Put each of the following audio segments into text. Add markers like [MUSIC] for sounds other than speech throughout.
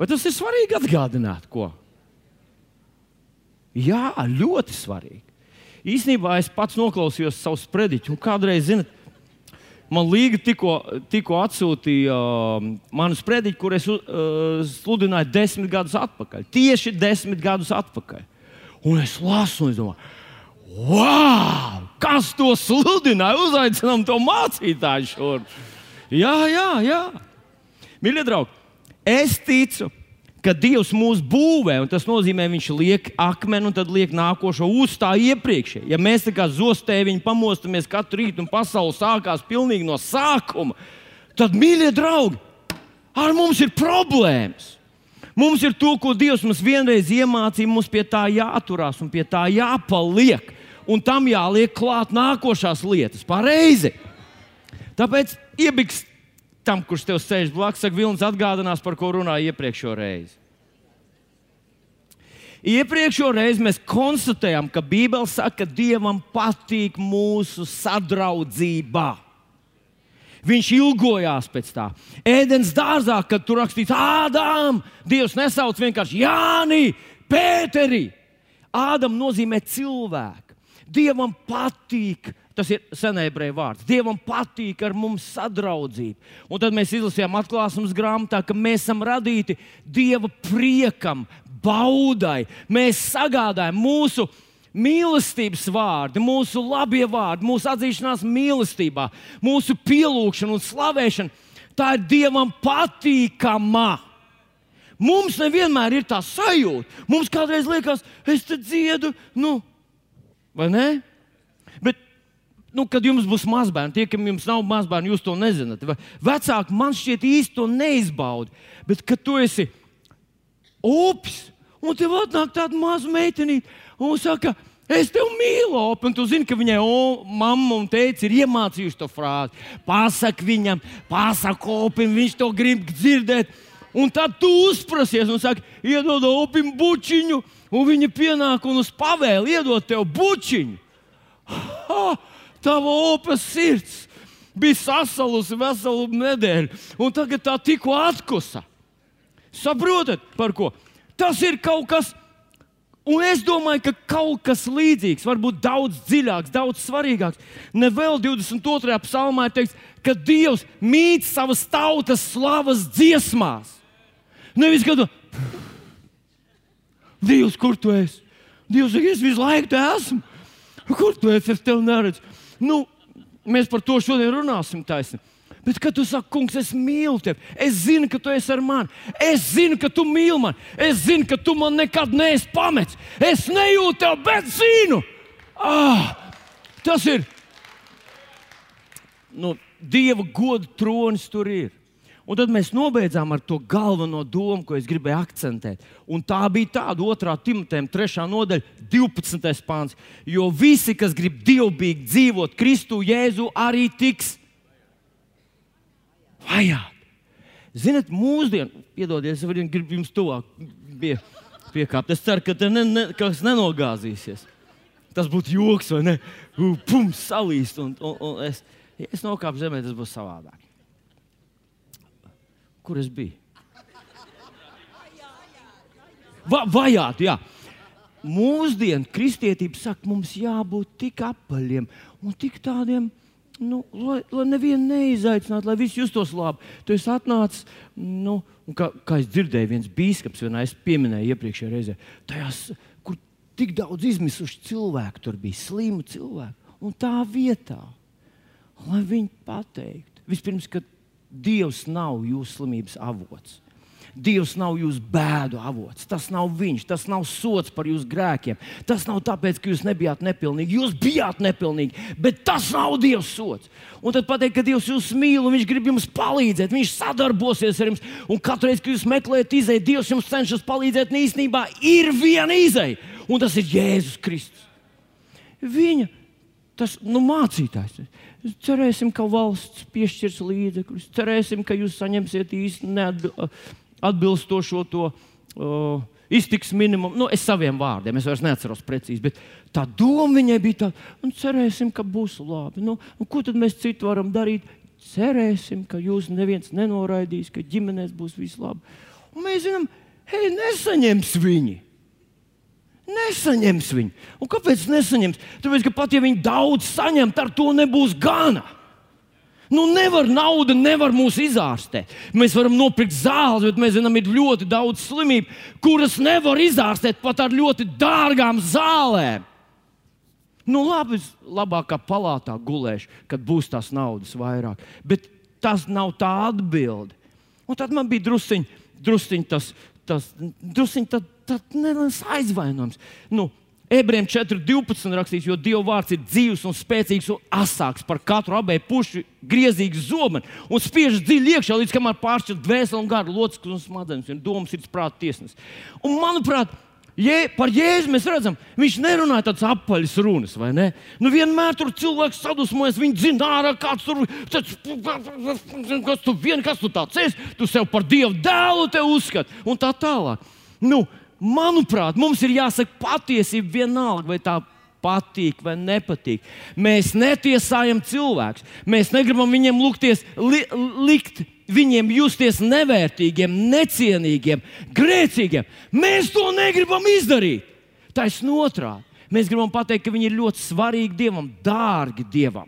Vai tas ir svarīgi atgādināt, ko? Jā, ļoti svarīgi. Īsnībā es pats noklausījos savus sprediķus, un kādreiz, zinot, man līga tikko, tikko atsūtīja uh, manu sprediķu, kur es uh, sludināju desmit gadus atpakaļ. Tieši desmit gadus atpakaļ. Un es lasu, un es domāju, wow! Kas to sludināja? Uzaicinām to mācītāju šurp. Jā, jā, jā. Mīļie draugi, es ticu, ka Dievs mūs būvē, un tas nozīmē, ka Viņš liek akmeni un tad liek nākošo uzstā iepriekšēji. Ja mēs tā kā zostēviņi pamostamies katru rītu un pasaule sākās pilnīgi no sākuma, tad, mīļie draugi, ar mums ir problēmas. Mums ir to, ko Dievs mums vienreiz iemācīja, mums pie tā jāturās un pie tā jāpaliek. Un tam jāliek klāt nākošās lietas, pareizi. Tāpēc iebiks tam, kurš tev sēž blakus, saka, Vilnis atgādinās, par ko runāja iepriekšējā reizē. Iepriekšējā reizē mēs konstatējām, ka Bībele saka, ka Dievam patīk mūsu sadraudzība. Viņš ilgojās pēc tā. Ēdienas dārzā, kad tur rakstīts, Ādám, Dievs nesauc vienkārši Jāni, Pēteri. Ādam nozīmē cilvēku. Dievam patīk Tas ir senēbrēju vārds. Dievam patīk ar mums sadraudzība. Un tad mēs izlasījām atklāsmes grāmatā, ka mēs esam radīti Dieva priekam, baudai. Mēs sagādājam mūsu mīlestības vārdi, mūsu labie vārdi, mūsu atzīšanās mīlestībā, mūsu pielūgšana un slavēšana. Tā ir Dievam patīkama. Mums nevienmēr ir tā sajūta. Mums kādreiz liekas, es te dziedu, nu, vai ne? Nu, kad jums būs mazbērni, tie, kam jums nav mazbērni, jūs to nezināt. Vecāki man šķiet īsti to neizbauda. Bet, kad tu esi upis, un tev atnāk tāda maza meitenīte, un saka, es tevi mīlu, un tu zini, ka viņai o, mamma un teica ir iemācījuši to frāzi. Pasaki viņam, pasaki opim, viņš to grib dzirdēt. Un tad tu uzprasies un saki, iedod opim bučiņu, un viņa pienāk un uz pavēli iedod tev bučiņu. Ha! Tava opas sirds bija sasalusi veselu nedēļu, un tagad tā tikko atkusa. Saprotat, par ko? Tas ir kaut kas, un es domāju, ka kaut kas līdzīgs, varbūt daudz dziļāks, daudz svarīgāks. Nevēl 22. psalmā ir teikts, ka Dievs mīt savas tautas slavas dziesmās. Nevis gadu, Dievs, kur tu esi? Dievs, es visu laiku te esmu. Kur tu esi? Es tevi neredzu nu, mēs par to šodien runāsim taisni. Bet, kad tu saki, kungs, es mīlu tevi, es zinu, ka tu esi ar mani, es zinu, ka tu mīli mani, es zinu, ka tu man nekad neesi pametis. Es nejūtu tevi, bet zinu, ah, tas ir. Nu, Dieva goda tronis tur ir. Un tad mēs nobeidzām ar to galveno domu, ko es gribēju akcentēt. Un tā bija tāda otrā Timotejam, trešā nodaļa, 12. pāns. Jo visi, kas grib dievbijīgi dzīvot Kristu Jēzu, arī tiks vajāti. Ziniet, mūsdienās, piedodiet, es varu jums tuvāk pie, piekāpt. Es ceru, ka tas ne, ne, nenogāzīsies. Tas būtu joks, vai ne? Pum, salīst. Un, un, un es, ja es nokāpu zemē, tas būs savādāk kur es biju. Va, vajāt, jā. Mūsdienu kristietība saka, mums jābūt tik apaļiem un tik tādiem, nu, lai, lai nevienu neizaicinātu, lai viss justos labi. Tu esi atnācis, nu, kā, kā es dzirdēju, viens biskups, vienā es pieminēju iepriekšējā reizē, tajās, kur tik daudz izmisuši cilvēku, tur bija slimu cilvēku. Un tā vietā, lai viņi pateiktu, vispirms, kad Dievs nav jūsu slimības avots. Dievs nav jūsu bēdu avots. Tas nav viņš, tas nav sots par jūsu grēkiem. Tas nav tāpēc, ka jūs nebijāt nepilnīgi. Jūs bijāt nepilnīgi, bet tas nav Dieva sots. Un tad pateikt, ka Dievs jūs mīl un Viņš grib jums palīdzēt, Viņš sadarbosies ar jums. Un katru reizi, kad jūs meklējat izēju, Dievs jums cenšas palīdzēt. Un īstenībā ir viena izēja, un tas ir Jēzus Kristus. Viņa tas nu, mācītājs. Cerēsim, ka valsts piešķirs līdzekļus, cerēsim, ka jūs saņemsiet īstenībā atbilstošo to uh, iztiks minimumu. Nu, es saviem vārdiem, es vairs neatceros precīzi, bet tā doma viņai bija tāda, un cerēsim, ka būs labi. Nu, ko tad mēs citu varam darīt? Cerēsim, ka jūs neviens nenoraidīs, ka ģimenēs būs viss labi. Un mēs zinām, hei, nesaņems viņi. Nesaņems viņu. Un kāpēc nesaņems? Tāpēc, ka pat ja viņi daudz saņemt, ar to nebūs gana. Nu, nevar nauda, nevar mūs izārstēt. Mēs varam nopirkt zāles, bet mēs zinām, ir ļoti daudz slimību, kuras nevar izārstēt pat ar ļoti dārgām zālēm. Nu, labi, labākā palātā gulēšu, kad būs tās naudas vairāk. Bet tas nav tā atbilde. Un tad man bija drusciņš, drusciņ tas, tas drusciņ tad, tad neliels aizvainojums. Nu, Ebrejiem 4.12. rakstīts, jo Dieva vārds ir dzīves un spēcīgs un asāks par katru abēju pušu griezīgu zobenu un spiež dziļi iekšā, līdz kamēr pāršķirt dvēseli un garu locekli un smadzenes un domas ir prāta tiesnes. Un, manuprāt, Jē, par Jēzu mēs redzam, viņš nerunāja tādas apaļas runas, vai ne? Nu, vienmēr tur cilvēks sadusmojas, viņi zina, ārā kāds tur ir. Kas tu vien, kas tu tāds esi? Tu sev par Dievu dēlu uzskati un tā tālāk. Nu, manuprāt, mums ir jāsaka patiesība vienalga, vai tā patīk vai nepatīk. Mēs netiesājam cilvēkus. Mēs negribam viņiem lūgties, li, likt viņiem justies nevērtīgiem, necienīgiem, grēcīgiem. Mēs to negribam izdarīt. Taisnība otrādi. Mēs gribam pateikt, ka viņi ir ļoti svarīgi Dievam, dārgi Dievam.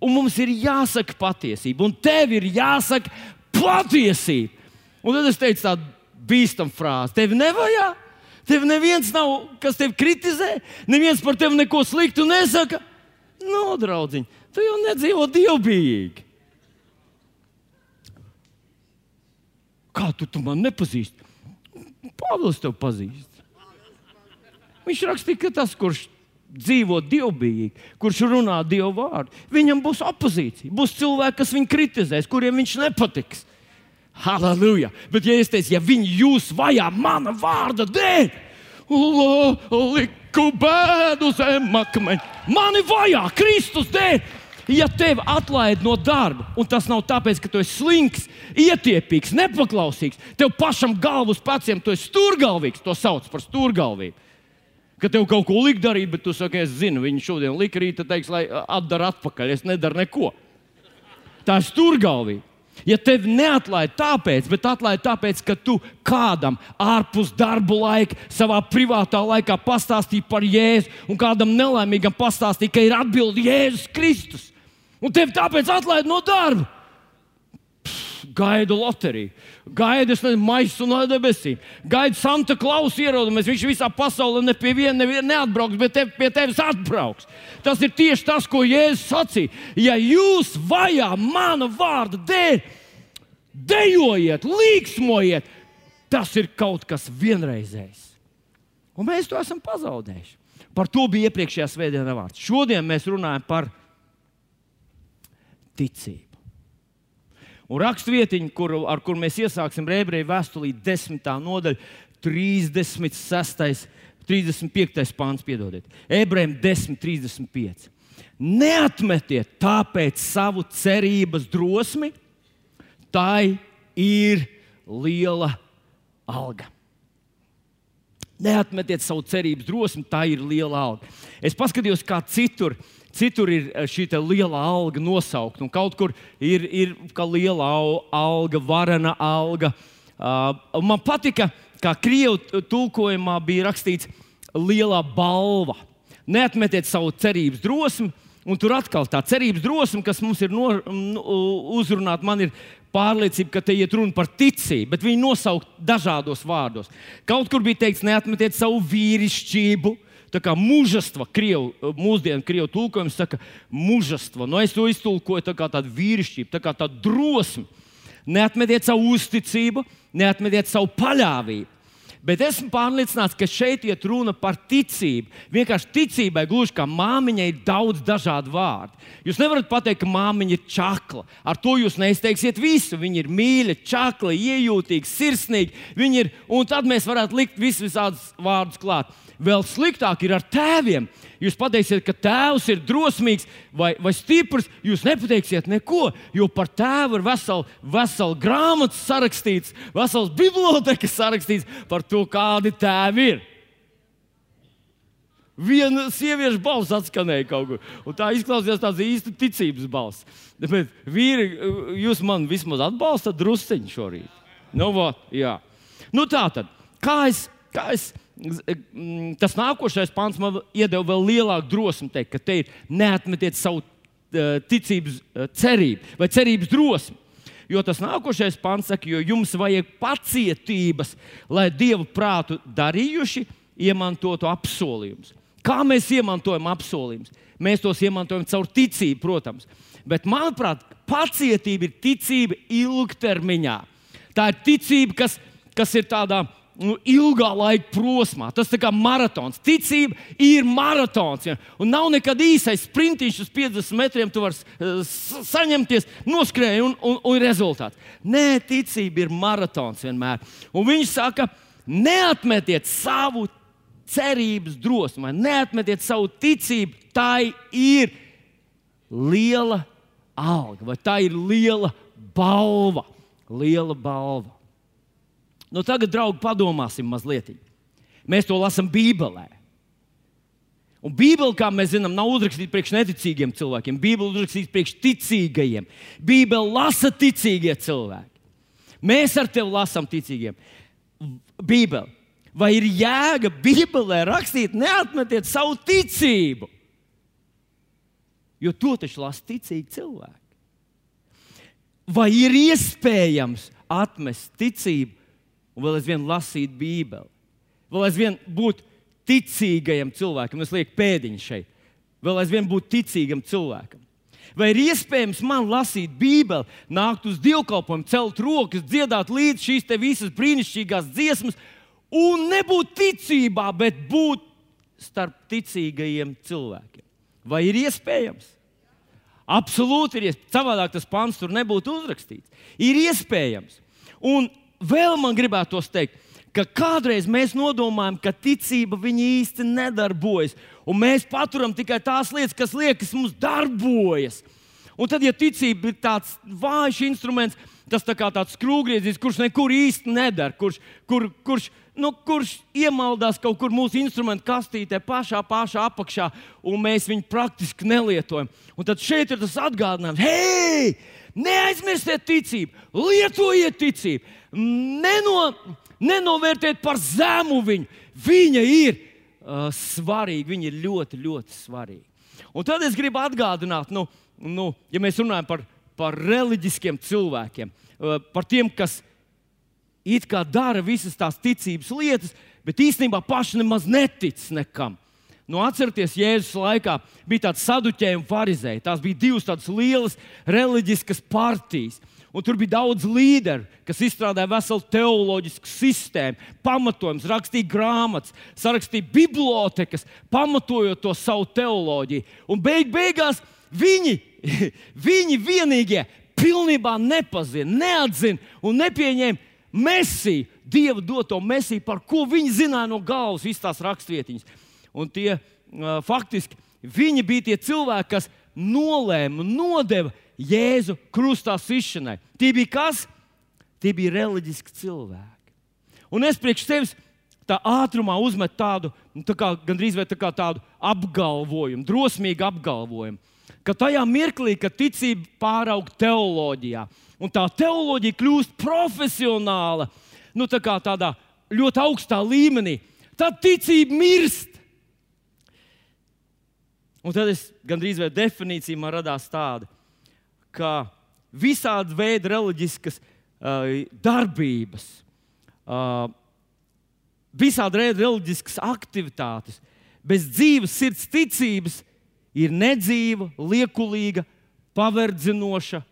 Un mums ir jāsaka patiesība, un tev ir jāsaka patiesība. Un tad es teicu tādu bīstamu frāzi. Tev nevajag, tev neviens nav, kas tevi kritizē, neviens par tevi neko sliktu nesaka. No, draugiņ, tu jau nedzīvo dievbijīgi. Kā tu, tu man nepazīsti? Pāvils tev pazīst. Viņš rakstīja, ka tas, kurš dzīvo dievbijīgi, kurš runā dievu vārdu, viņam būs opozīcija. Būs cilvēki, kas viņu kritizēs, kuriem viņš nepatiks. Halleluja! Bet, ja es teicu, ja viņi jūs vajā mana vārda dēļ, liku bēdu zem akmeņa, mani vajā Kristus dēļ. Ja tevi atlaid no darba, un tas nav tāpēc, ka tu esi slinks, ietiepīgs, nepaklausīgs, tev pašam galvas paciem, tu esi stūrgalvīgs, to sauc par stūrgalvību. Ka tev kaut ko likt darīt, bet tu saki, es zinu, viņi šodien lika rīta, teiks, lai atdara atpakaļ, es nedaru neko. Tā ir stūrgalvība. Ja tevi neatlaid tāpēc, bet atlaid tāpēc, ka tu kādam ārpus darba laika, savā privātā laikā pastāstīji par Jēzu, un kādam nelaimīgam pastāstīji, ka ir atbildi Jēzus Kristus, un tevi tāpēc atlaid no darba. Gaidu loteriju, gaidu maisu no debesīm, gaidu Santa Klausa ierodamies. Viņš visā pasaulē ne pie viena ne neatbrauks, bet te, pie tevis atbrauks. Tas ir tieši tas, ko Jēzus sacīja. Ja jūs vajā mana vārda dēļ, dejojiet, līksmojiet, tas ir kaut kas vienreizējs. Un mēs to esam pazaudējuši. Par to bija iepriekšējā svētdienā vārds. Šodien mēs runājam par ticību. Un rakstvietiņa, kur, ar kur mēs iesāksim Rēbrēju vēstulī, 10. nodaļa, 36. 35. pāns, piedodiet, ebrejiem 10, 35. Neatmetiet tāpēc savu cerības drosmi, tai ir liela alga. Neatmetiet savu cerības drosmi, tā ir liela alga. Es paskatījos, kā citur citur ir eh, šī liela alga nosaukt, un kaut kur ir, ir liela alga, varena alga. Uh, man patika, kā krievu tulkojumā bija rakstīts, liela balva. Neatmetiet savu cerības drosmi, un tur atkal tā cerības drosme, kas mums ir no, nu, uzrunāta, man ir pārliecība, ka te iet runa par ticību, bet viņi nosaukt dažādos vārdos. Kaut kur bija teikts, neatmetiet savu vīrišķību, tā kā mužastva, krievu, mūsdienu krievu tulkojums saka, mužastva. Nu, es to iztulkoju tā kā tādu vīrišķību, tā kā tādu drosmi. Neatmetiet savu uzticību, neatmetiet savu paļāvību. Bet esmu pārliecināts, ka šeit ir runa par ticību. Vienkārši ticībai, gluži kā māmiņai, ir daudz dažādu vārdu. Jūs nevarat pateikt, ka māmiņa ir čakla. Ar to jūs neizteiksiet visu. Viņa ir mīļa, čakla, iejūtīga, sirsnīga. Ir, un tad mēs varētu likt visus vārdus klāt. Vēl sliktāk ir ar tēviem. Jūs pateiksiet, ka tēvs ir drosmīgs vai, vai stiprs. Jūs nepateiksiet neko, jo par tēvu ir vesela vesel grāmata sarakstīts, vesels bibliotekas sarakstīts par to, kādi tēvi ir. Viena sieviešu balss atskanēja kaut kur. Un tā izklausījās tāds īsti ticības balss. Bet, vīri, jūs man vismaz atbalstat drusciņu šorīt. Nu, va, jā. Nu, tā tad, kā es, kā es tas nākošais pāns man iedeva vēl lielāku drosmi teikt, ka te ir neatmetiet savu uh, ticības uh, cerību vai cerības drosmi. Jo tas nākošais pāns saka, jo jums vajag pacietības, lai dievu prātu darījuši, iemantotu apsolījumus. Kā mēs iemantojam apsolījumus? Mēs tos iemantojam caur ticību, protams. Bet, manuprāt, pacietība ir ticība ilgtermiņā. Tā ir ticība, kas, kas ir tādā nu, ilgā laika posmā. Tas ir kā maratons. Ticība ir maratons. Ja? Un nav nekad īsais sprintiņš uz 50 metriem, tu vari saņemties, noskrēji un, un, un rezultāts. Nē, ticība ir maratons vienmēr. Un viņš saka, neatmetiet savu cerības drosmi, neatmetiet savu ticību. Tā ir liela alga, vai tā ir liela balva. Liela balva. Nu, tagad, draugi, padomāsim mazliet. Mēs to lasām Bībelē. Un Bībele, kā mēs zinām, nav uzrakstīta priekš neticīgiem cilvēkiem. Bībele uzrakstīta priekš ticīgajiem. Bībele lasa ticīgie cilvēki. Mēs ar tevi lasām ticīgiem. Bībele. Vai ir jēga Bībelē rakstīt, neatmetiet savu ticību? Jo to taču lasa ticīgi cilvēki. Vai ir iespējams atmest ticību un vēl aizvien lasīt Bībeli. Vēl aizvien būt ticīgajam cilvēkam, es lieku pēdiņu šeit, vēl aizvien būt ticīgam cilvēkam. Vai ir iespējams man lasīt Bībeli, nākt uz dievkalpojumu, celt rokas, dziedāt līdzi šīs visas brīnišķīgās dziesmas, un nebūt ticībā, bet būt starp ticīgajiem cilvēkiem? Vai ir iespējams? Absolūti ir iespējams. Savādāk tas pants tur nebūtu uzrakstīts. Ir iespējams. Un vēl man gribētos teikt, ka kādreiz mēs nodomājam, ka ticība īsti nedarbojas, un mēs paturam tikai tās lietas, kas liekas mums darbojas. Un tad, ja ticība ir tāds vājš instruments, tas tā kā tāds skrūvgriezis, kurš nekur īsti nedara, kurš, kur, kurš, nu, kurš iemaldās kaut kur mūsu instrumentu kastītē, pašā, pašā apakšā, un mēs viņu praktiski nelietojam. Un tad šeit ir tas atgādinājums, hei, neaizmirstiet ticību, lietojiet ticību neno, nenovērtēt par zemu viņu. Viņa ir uh, svarīga, viņa ir ļoti, ļoti svarīga. Un tad es gribu atgādināt, nu, nu, ja mēs runājam par, par reliģiskiem cilvēkiem, uh, par tiem, kas it kā dara visas tās ticības lietas, bet īstenībā paši nemaz netic nekam. Nu, atcerieties, Jēzus laikā bija tāds saduķēji un farizēji. Tās bija divas tādas lielas reliģiskas partijas. Un tur bija daudz līderu, kas izstrādāja veselu teoloģisku sistēmu, pamatojums, rakstīja grāmatas, sarakstīja bibliotekas, pamatojot to savu teoloģiju. Un beig beigās viņi, [LAUGHS] viņi vienīgie pilnībā nepazina, neatzina un nepieņēma mesiju, Dieva doto mesiju, par ko viņi zināja no galvas, visas tās rakstvietiņas. Un tie uh, faktiski viņi bija tie cilvēki, kas nolēma, nodeva Jēzu krustā sišanai. Tie bija kas? Tie bija reliģiski cilvēki. Un es priekš sevis tā ātrumā uzmetu tādu, nu, tā kā, gandrīz vai tā kā tādu apgalvojumu, drosmīgu apgalvojumu, ka tajā mirklī, kad ticība pāraug teoloģijā, un tā teoloģija kļūst profesionāla, nu, tā kā tādā ļoti augstā līmenī, tad ticība mirst. Un tad es gandrīz vai definīcija man radās tāda, ka visādi veidi reliģiskas uh, darbības, uh, visādi veidi reliģiskas aktivitātes, bez dzīves sirds ticības ir nedzīva, liekulīga, paverdzinoša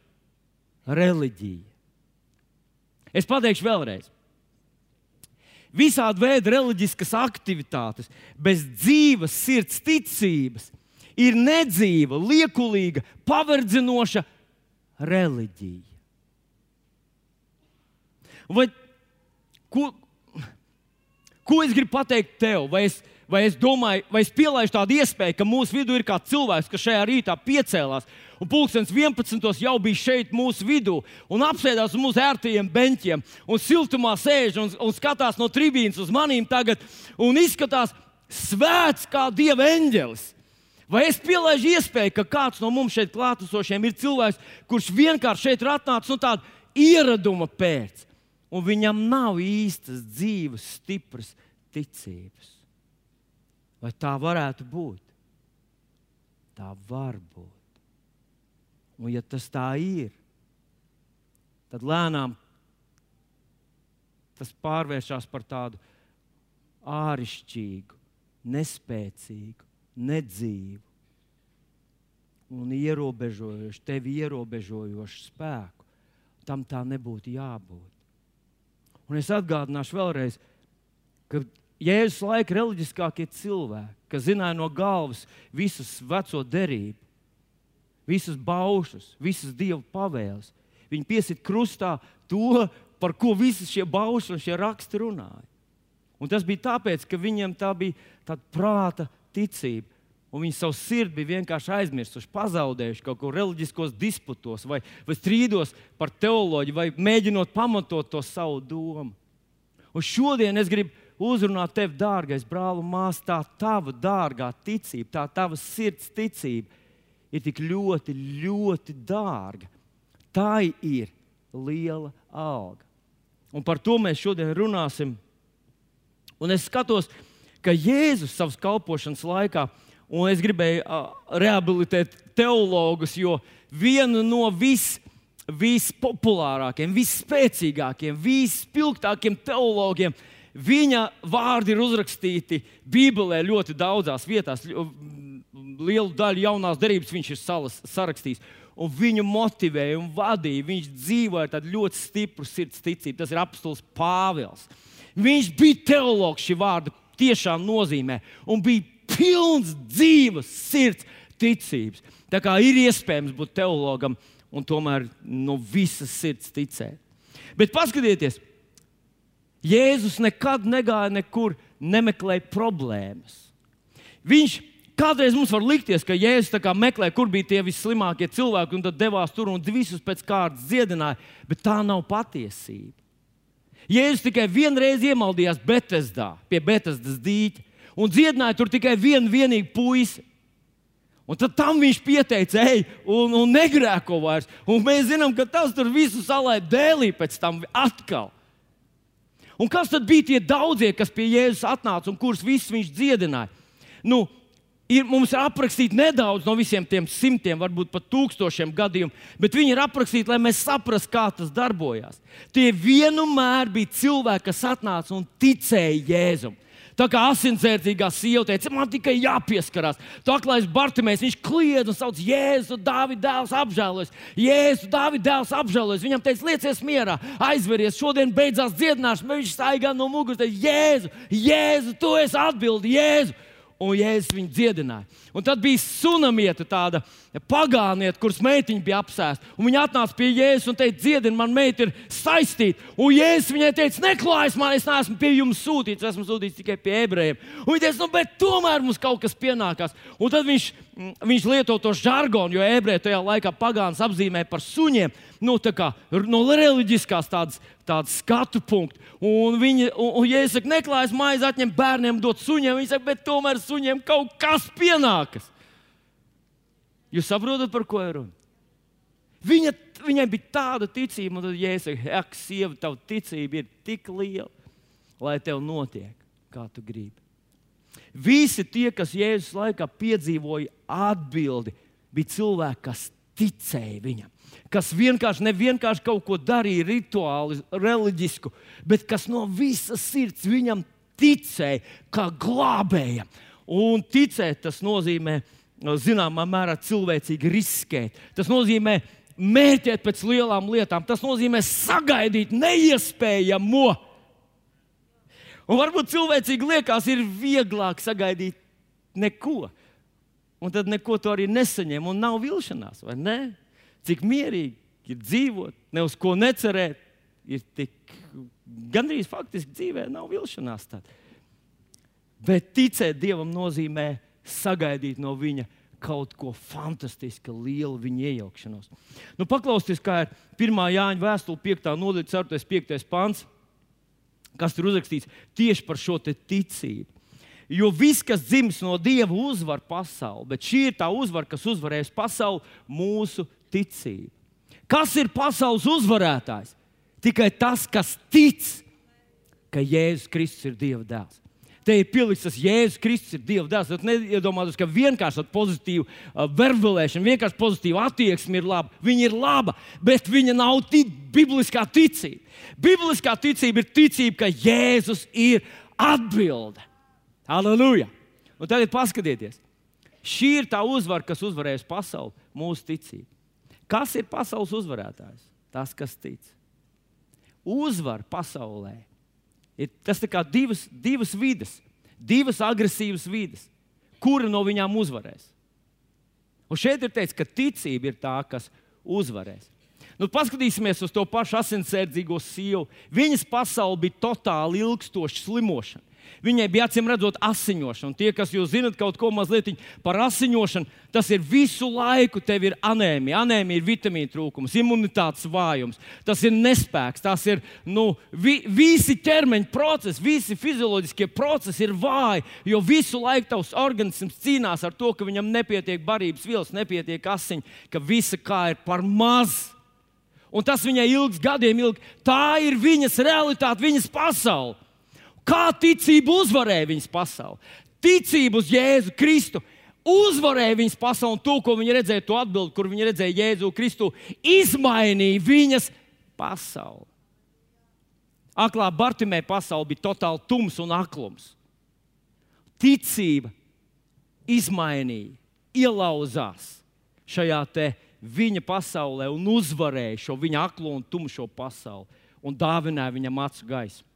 reliģija. Es pateikšu vēlreiz. Visādi veidi reliģiskas aktivitātes, bez dzīves sirds ticības, ir nedzīva, liekulīga, paverdzinoša reliģija. Vai, ko, ko es gribu pateikt tev? Vai es, vai es domāju, vai es pielaidu tādu iespēju, ka mūsu vidū ir kāds cilvēks, kas šajā rītā piecēlās un pulkstenis 11. jau bija šeit mūsu vidū un apsēdās uz mūsu ērtajiem beņķiem un siltumā sēž un, un skatās no tribīnas uz maniem tagad un izskatās svēts kā dieva eņģelis. Vai es pielaidu iespēju, ka kāds no mums šeit klātesošiem ir cilvēks, kurš vienkārši šeit ir atnācis no tāda ieraduma pēc? un viņam nav īstas dzīves, stipras ticības. Vai tā varētu būt? Tā var būt. Un, ja tas tā ir, tad lēnām tas pārvēršas par tādu āršķirīgu, nespēcīgu, nedzīvu un ierobežojošu, tevi ierobežojošu spēku. Tam tā nebūtu jābūt. Un es atgādināšu vēlreiz, ka Jēzus laika reliģiskākie cilvēki, kas zināja no galvas visus veco derību, visus baušus, visas dievu pavēles, viņi piesit krustā to, par ko visi šie bauši un šie raksti runāja. Un tas bija tāpēc, ka viņiem tā bija tāda prāta ticība. Un viņi savu sirdi bija vienkārši aizmirsuši, pazaudējuši kaut ko reliģiskos disputos, vai, vai strīdos par teoloģiju, vai mēģinot pamatot to savu domu. Un šodien es gribu uzrunāt tevi, dārgais brāl un māsa, tā tava dārgā ticība, tā tava sirds ticība ir tik ļoti, ļoti dārga. Tā ir liela alga. Un par to mēs šodien runāsim. Un es skatos, ka Jēzus savas kalpošanas laikā, un es gribēju uh, rehabilitēt teologus, jo viena no vis, vispopulārākajiem, visspēcīgākajiem, visspilgtākajiem teologiem Viņa vārdi ir uzrakstīti Bībelē ļoti daudzās vietās. Lielu daļu jaunās darbības viņš ir salas, sarakstījis. Un viņu motivēja un vadīja. Viņš dzīvoja ar ļoti stipru sirds ticību. Tas ir apstults Pāvils. Viņš bija teologs šī vārda tiešām nozīmē un bija pilns dzīves sirds ticības. Tā kā ir iespējams būt teologam un tomēr no visas sirds ticēt. Bet paskatieties, Jēzus nekad negāja nekur, nemeklēja problēmas. Viņš kādreiz mums var likties, ka Jēzus meklē, kur bija tie visslimākie cilvēki, un tad devās tur un visus pēc kārtas dziedināja, bet tā nav patiesība. Jēzus tikai vienreiz iemaldījās Betesdā, pie Betesdas dīķa, un dziedināja tur tikai vienu vienīgu puisi. Un tad tam viņš pieteica, ej, un, un negrēko vairs. Un mēs zinām, ka tas tur visu salēja dēlī pēc tam atkal. Un kas tad bija tie daudzie, kas pie Jēzus atnāca un kurus visus viņš dziedināja? Nu, ir, mums ir aprakstīti nedaudz no visiem tiem simtiem, varbūt pat tūkstošiem gadījumu, bet viņi ir aprakstīti, lai mēs saprastu, kā tas darbojās. Tie vienmēr bija cilvēki, kas atnāca un ticēja Jēzum. Tā kā asinsvērtīgā sieva teica, man tikai jāpieskarās. Tā kā aklais Bartimēs, viņš kliedz un sauc, Jēzu, Dāvida dēls apžēlojas. Jēzu, Dāvida dēls apžēlojas. Viņam teica, liecies mierā, aizveries, šodien beidzās dziedināšana. Viņš staigā no muguras, teica, Jēzu, Jēzu, tu esi atbildi, Jēzu un Jēzus viņu dziedināja. Un tad bija sunamieta, tāda pagānieta, kuras meitiņa bija apsēsta. Viņa atnāca pie Jēzus un teica, dziedini, man meita ir saistīta. Un Jēzus viņai teica, neklājas man, es neesmu pie jums sūtīts, esmu sūtīts tikai pie ebrejiem. Un viņa teica, nu, bet tomēr mums kaut kas pienākās. Un tad viņš, viņš lieto to žargonu, jo ebreji tajā laikā pagāns apzīmē par suņiem. Nu, kā, no reliģiskās tādas, tādas skatu punktu. Un viņi, un, un ja es saku, neklājas maizi, atņem bērniem, dot suņiem, viņi saka, bet tomēr suņiem kaut kas pienākas. Jūs saprotat, par ko ir runa? Viņa, viņai bija tāda ticība, un tad, ja es saku, ak, sieva, tava ticība ir tik liela, lai tev notiek, kā tu gribi. Visi tie, kas Jēzus laikā piedzīvoja atbildi, bija cilvēki, kas ticēja viņam. Kas vienkārši, ne vienkārši kaut ko darīja rituāli, reliģisku, bet kas no visas sirds viņam ticēja, kā glābējam. Un ticēt, tas nozīmē, zināmā mērā, cilvēcīgi riskēt. Tas nozīmē mērķēt pēc lielām lietām, tas nozīmē sagaidīt neiespējamo. Un varbūt cilvēcīgi liekas, ir vieglāk sagaidīt neko. Un tad neko to arī nesaņem, un nav vilšanās, vai ne? Cik mierīgi ir dzīvot, ne uz ko necerēt, ir tik gandrīz faktiski dzīvē nav vilšanās. Tad. Bet ticēt Dievam nozīmē sagaidīt no Viņa kaut ko fantastisku, lielu viņa iejaukšanos. Nu, paklausieties, kā ir 1. Jāņa vēstule, 5. nodaļa, 4. 5. pāns, kas tur uzrakstīts tieši par šo ticību. Jo viss, kas dzimis no Dieva, uzvar pasauli, bet šī ir tā uzvara, kas uzvarēs pasauli, mūsu ticība. Kas ir pasaules uzvarētājs? Tikai tas, kas tic, ka Jēzus Kristus ir Dieva dēls. Te ir pielikts, tas Jēzus Kristus ir Dieva dēls. Tad neiedomājieties, ka vienkārši pozitīva uh, verbulēšana, vienkārši pozitīva attieksme ir laba. Viņa ir laba, bet viņa nav tic, bibliskā ticība. Bibliskā ticība ir ticība, ka Jēzus ir atbilde. Halleluja! Un tagad paskatieties, šī ir tā uzvara, kas uzvarēs pasauli, mūsu ticība. Kas ir pasaules uzvarētājs? Tas, kas tic. Uzvar pasaulē ir tas divas, divas vidas, divas agresīvas vidas. Kura no viņām uzvarēs? Un šeit ir teikts, ka ticība ir tā, kas uzvarēs. Nu, paskatīsimies uz to pašu asinsērdzīgo sievu. Viņas pasaule bija totāli ilgstoša slimošana. Viņai bija acīm redzot asiņošana. Tie, kas jūs zinat kaut ko mazliet par asiņošanu, tas ir visu laiku. Tev ir anēmija. Anēmija ir vitamīna trūkums, imunitātes vājums, tas ir nespēks, tas ir nu, vi, visi ķermeņa procesi, visi fizioloģiskie procesi ir vāji. Jo visu laiku tavs organisms cīnās ar to, ka viņam nepietiek barības vielas, nepietiek asiņu, ka visa kā ir par maz. Un tas viņai ilgs gadiem ilgi. Tā ir viņas realitāte, viņas pasaule. Kā ticība uzvarēja viņas pasauli? Ticība uz Jēzu Kristu uzvarēja viņas pasauli, un to, ko viņi redzēja, to atbildi, kur viņi redzēja Jēzu Kristu, izmainīja viņas pasauli. Aklā Bartimē pasaule bija totāli tums un aklums. Ticība izmainīja, ielauzās šajā viņa pasaulē un uzvarēja šo viņa aklo un tumšo pasauli un dāvināja viņam acu gaismu.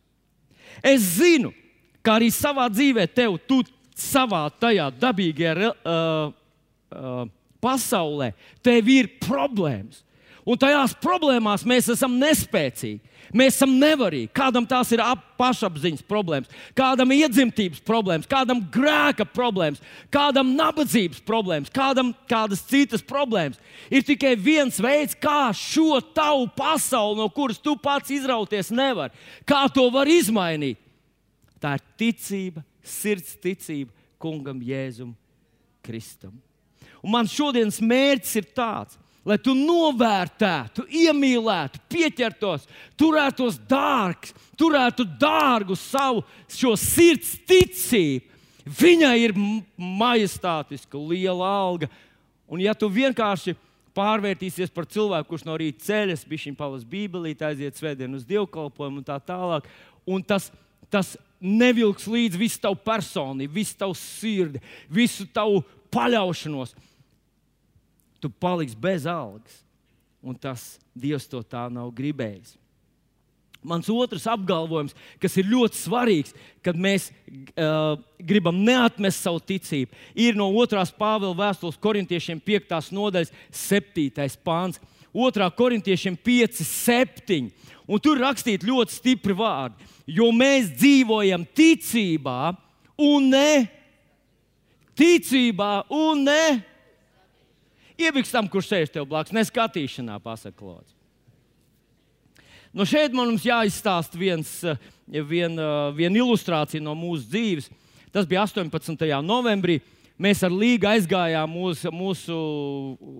Es zinu, ka arī savā dzīvē tev, tu savā tajā dabīgajā uh, uh, pasaulē, tev ir problēmas. Un tajās problēmās mēs esam nespēcīgi. Mēs esam nevarīgi. Kādam tās ir pašapziņas problēmas, kādam iedzimtības problēmas, kādam grēka problēmas, kādam nabadzības problēmas, kādam kādas citas problēmas. Ir tikai viens veids, kā šo tavu pasauli, no kuras tu pats izrauties nevari, kā to var izmainīt. Tā ir ticība, sirds ticība kungam Jēzum Kristum. Un man šodienas mērķis ir tāds, lai tu novērtētu, iemīlētu, pieķertos, turētos dārgs, turētu dārgu savu sirds ticību. Viņai ir majestātiska, liela alga. Un, ja tu vienkārši pārvērtīsies par cilvēku, kurš no rīta ceļas, bija viņa palas Bībelī, aiziet svētdienu uz dievkalpojumu un tā tālāk, un tas, tas nevilks līdzi visu tavu personību, visu tavu sirdi, visu tavu paļaušanos tu paliksi bez algas. Un tas Dievs to tā nav gribējis. Mans otrs apgalvojums, kas ir ļoti svarīgs, kad mēs uh, gribam neatmest savu ticību, ir no 2. Pāvila vēstules korintiešiem 5. nodaļas 7. pāns. 2. korintiešiem 5, 7. Un tur rakstīts ļoti stipri vārdi, jo mēs dzīvojam ticībā un ne ticībā un ne Iebiks tam, kurš sēž tev blakus, neskatīšanā, pasakot, Lūdzu. Nu šeit mums jāizstāsta viens, eh, vien, eh, viena ilustrācija no mūsu dzīves. Tas bija 18. novembrī. Mēs ar Līgu aizgājām uz mūsu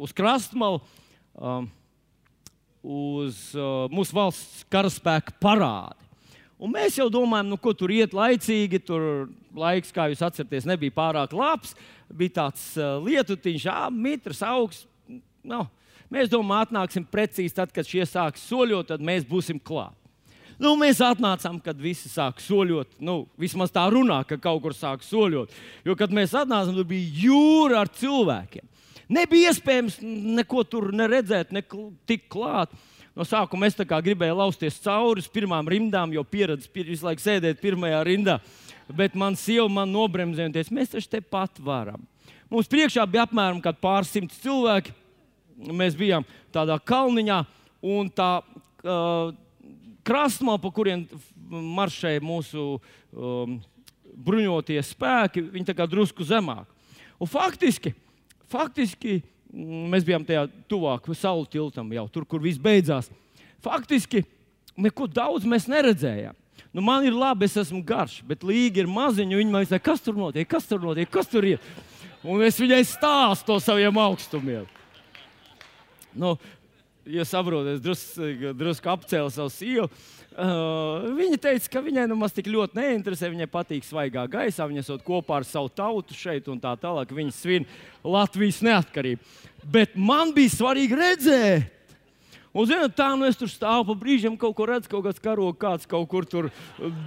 uz krastmalu, um, uz uh, mūsu valsts karaspēka parādi. Un mēs jau domājam, nu, ko tur iet laicīgi. Tur laiks, kā jūs atceraties, nebija pārāk labs. Bija tāds uh, lietutiņš, mitrs, augsts. Nu, mēs domājam, atnāksim precīzi tad, kad šie sāks soļot, tad mēs būsim klāt. Nu, mēs atnācām, kad visi sāk soļot. Nu, vismaz tā runā, ka kaut kur sāk soļot. Jo, kad mēs atnācām, tur bija jūra ar cilvēkiem. Nebija iespējams neko tur neredzēt, ne tik klāt. No sākuma es gribēju lausties cauri pirmām rindām, jo pieredzi visu laiku sēdēt pirmajā rindā. Bet man sieva man nobremzēja un teica, mēs taču te pat varam. Mums priekšā bija apmēram pāris simti cilvēki. Mēs bijām tādā kalniņā, un tā uh, krastmā, pa kuriem maršēja mūsu um, bruņotie spēki, viņi kā drusku zemāk. Un faktiski, faktiski Mm, mēs bijām tajā tuvāk saules tiltam, jau tur, kur viss beidzās. Faktiski neko daudz mēs neredzējām. Nu, man ir labi, es esmu garš, bet līga ir maziņa. Viņa man teica, kas tur notiek, kas tur notiek, kas tur ir. Un es viņai stāstu to saviem augstumiem. Nu, ja saprotat, drusku drus apcēlu savu sievu. Uh, viņa teica, ka viņai nemaz tik ļoti neinteresē. Viņai patīk svaigā gaisā, viņa esot kopā ar savu tautu šeit un tā tālāk. Viņa svin Latvijas neatkarību. Bet man bija svarīgi redzēt. Un, zināt, tā nu es tur stāvu pa brīžiem, kaut kur redzu, kaut kāds karogs, kāds kaut kur tur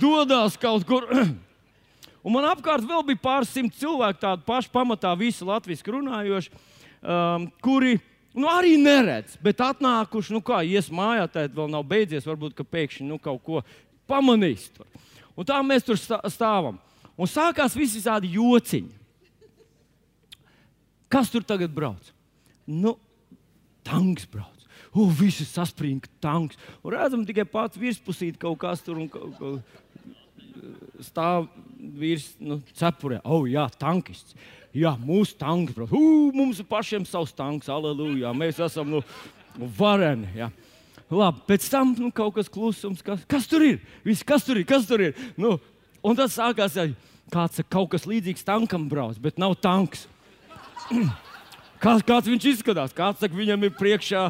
dodas kaut kur. [CLEARS THROAT] Un man apkārt vēl bija pāris simt cilvēku, tādi paši pamatā, visi latviešu runājoši, um, kuri Nu, arī neredz, bet atnākuši, nu kā ies mājā, tad vēl nav beidzies. Varbūt, ka pēkšņi nu, kaut ko pamanīs. Tur. Un tā mēs tur stāvam. Un sākās visi tādi jociņi. Kas tur tagad brauc? Nu, tanks brauc. O, visi saspringti tanks. Un redzam tikai pats virspusīt kaut kas tur un kaut, kaut, stāv virs nu, cepurē. O, jā, tankists. Jā, mūsu tanks, protams, uh, mums ir pašiem savs tanks, aleluja. Mēs esam nu, vareni. Jā. Labi, pēc tam nu, kaut kas klusums, kas, kas tur ir? Viss, kas tur ir? Kas tur ir? Nu, un tad sākās kāds, kaut kas līdzīgs tankam brauc, bet nav tanks. [CLEARS THROAT] Kāds, kāds viņš izskatās? Kāds saka, viņam ir priekšā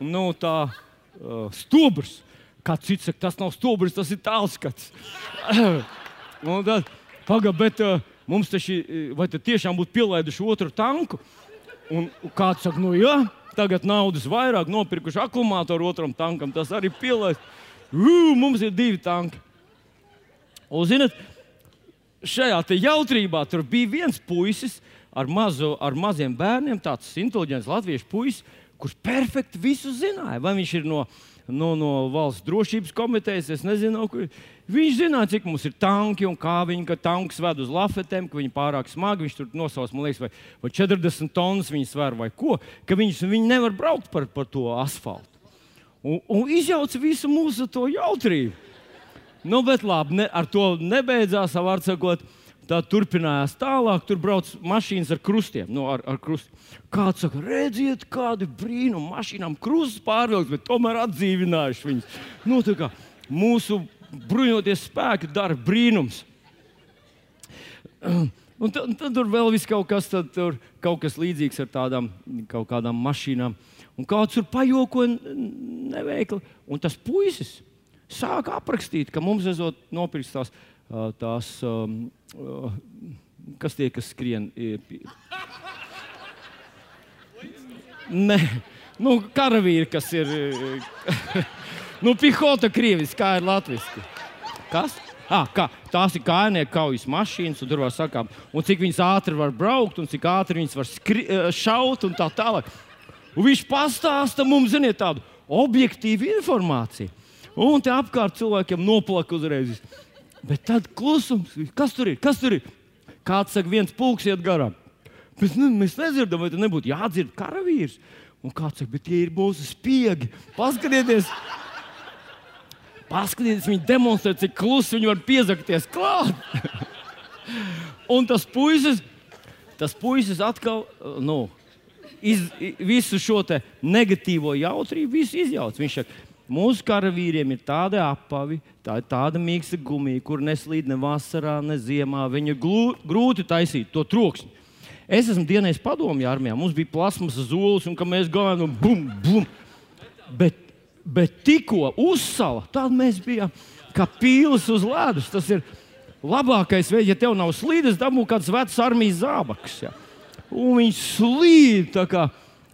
nu, tā, uh, stobrs. Kāds cits saka, tas nav stobrs, tas ir tālskats. [COUGHS] pagaidi, bet. Uh, mums taču, e, vai tad tiešām būtu pielaiduši otru tanku? Un kāds saka, nu jā, tagad naudas vairāk nopirkuši akumulātoru otram tankam, tas arī pielaists. Mums ir divi tanki. Un, zinat, šajā jautrībā tur bija viens puisis ar, mazu, ar maziem bērniem, tāds inteliģents latviešu puisis, kurš perfekti visu zināja. Vai viņš ir no, no, no valsts drošības komitejas, es nezinu, kur. Viņš zināja, cik mums ir tanki un kā viņi ka tankus ved uz lafetēm, ka viņi pārāk smagi. Viņš tur nosauc, man liekas, vai, vai 40 tonnas viņi sver vai ko, ka viņus, viņi nevar braukt par, par to asfaltu. Un, un izjauca visu mūsu to jautrību. Nu, bet labi, ne, ar to nebeidzās, var sakot. Tā turpinājās tālāk. Tur brauc mašīnas ar krustiem. Nu, ar, ar krustiem. Kāds saka, redziet, kādi brīnumi mašīnām krustus pārvilkt, bet tomēr atdzīvinājuši viņus. Nu, kā, mūsu bruņoties spēki dara brīnums. Un tad, tad tur vēl viss kaut kas, tad, tur, kaut kas līdzīgs ar tādām kaut kādām mašīnām. Un kāds tur pajoko neveikli. Un tas puisis sāk aprakstīt, ka mums ir nopirkts tās, tās kas tie, kas skrien. Nē, nu, karavīri, kas ir. [LAUGHS] Nu, pihota krievis, kā ir latviešu. Kas? Ah, kā, tās ir kājnieku kaujas mašīnas, un tur var sakām, un cik viņas ātri var braukt, un cik ātri viņas var skri, šaut un tā tālāk. Un viņš pastāsta mums, ziniet, tādu objektīvu informāciju. Un te apkārt cilvēkiem noplaka uzreiz. Bet tad klusums, kas tur ir? Kas tur ir? Kāds saka, viens pulks iet garām. Bet, nu, mēs nedzirdam, vai tur nebūtu jādzird karavīrs. Un kāds saka, bet tie ir mūsu spiegi. Paskatieties! Paskatieties, viņi demonstrē, cik klusi viņi var piezakties klāt. un tas puisis, tas puisis atkal nu, iz, visu šo negatīvo jautrību izjauc. Viņš saka, mūsu karavīriem ir tāda apavi, tā ir tāda mīksta gumija, kur neslīd ne vasarā, ne ziemā. Viņu grūti taisīt to troksni. Es esmu dienējis padomju armijā. Mums bija plasmas zolis, un mēs gājām, un bum, bum. Bet bet tikko uzsala, tad mēs bijām kā pīlis uz ledus. Tas ir labākais veids, ja tev nav slīdes, dabū kāds vecs armijas zābaks. Ja. Un viņi slīd tā kā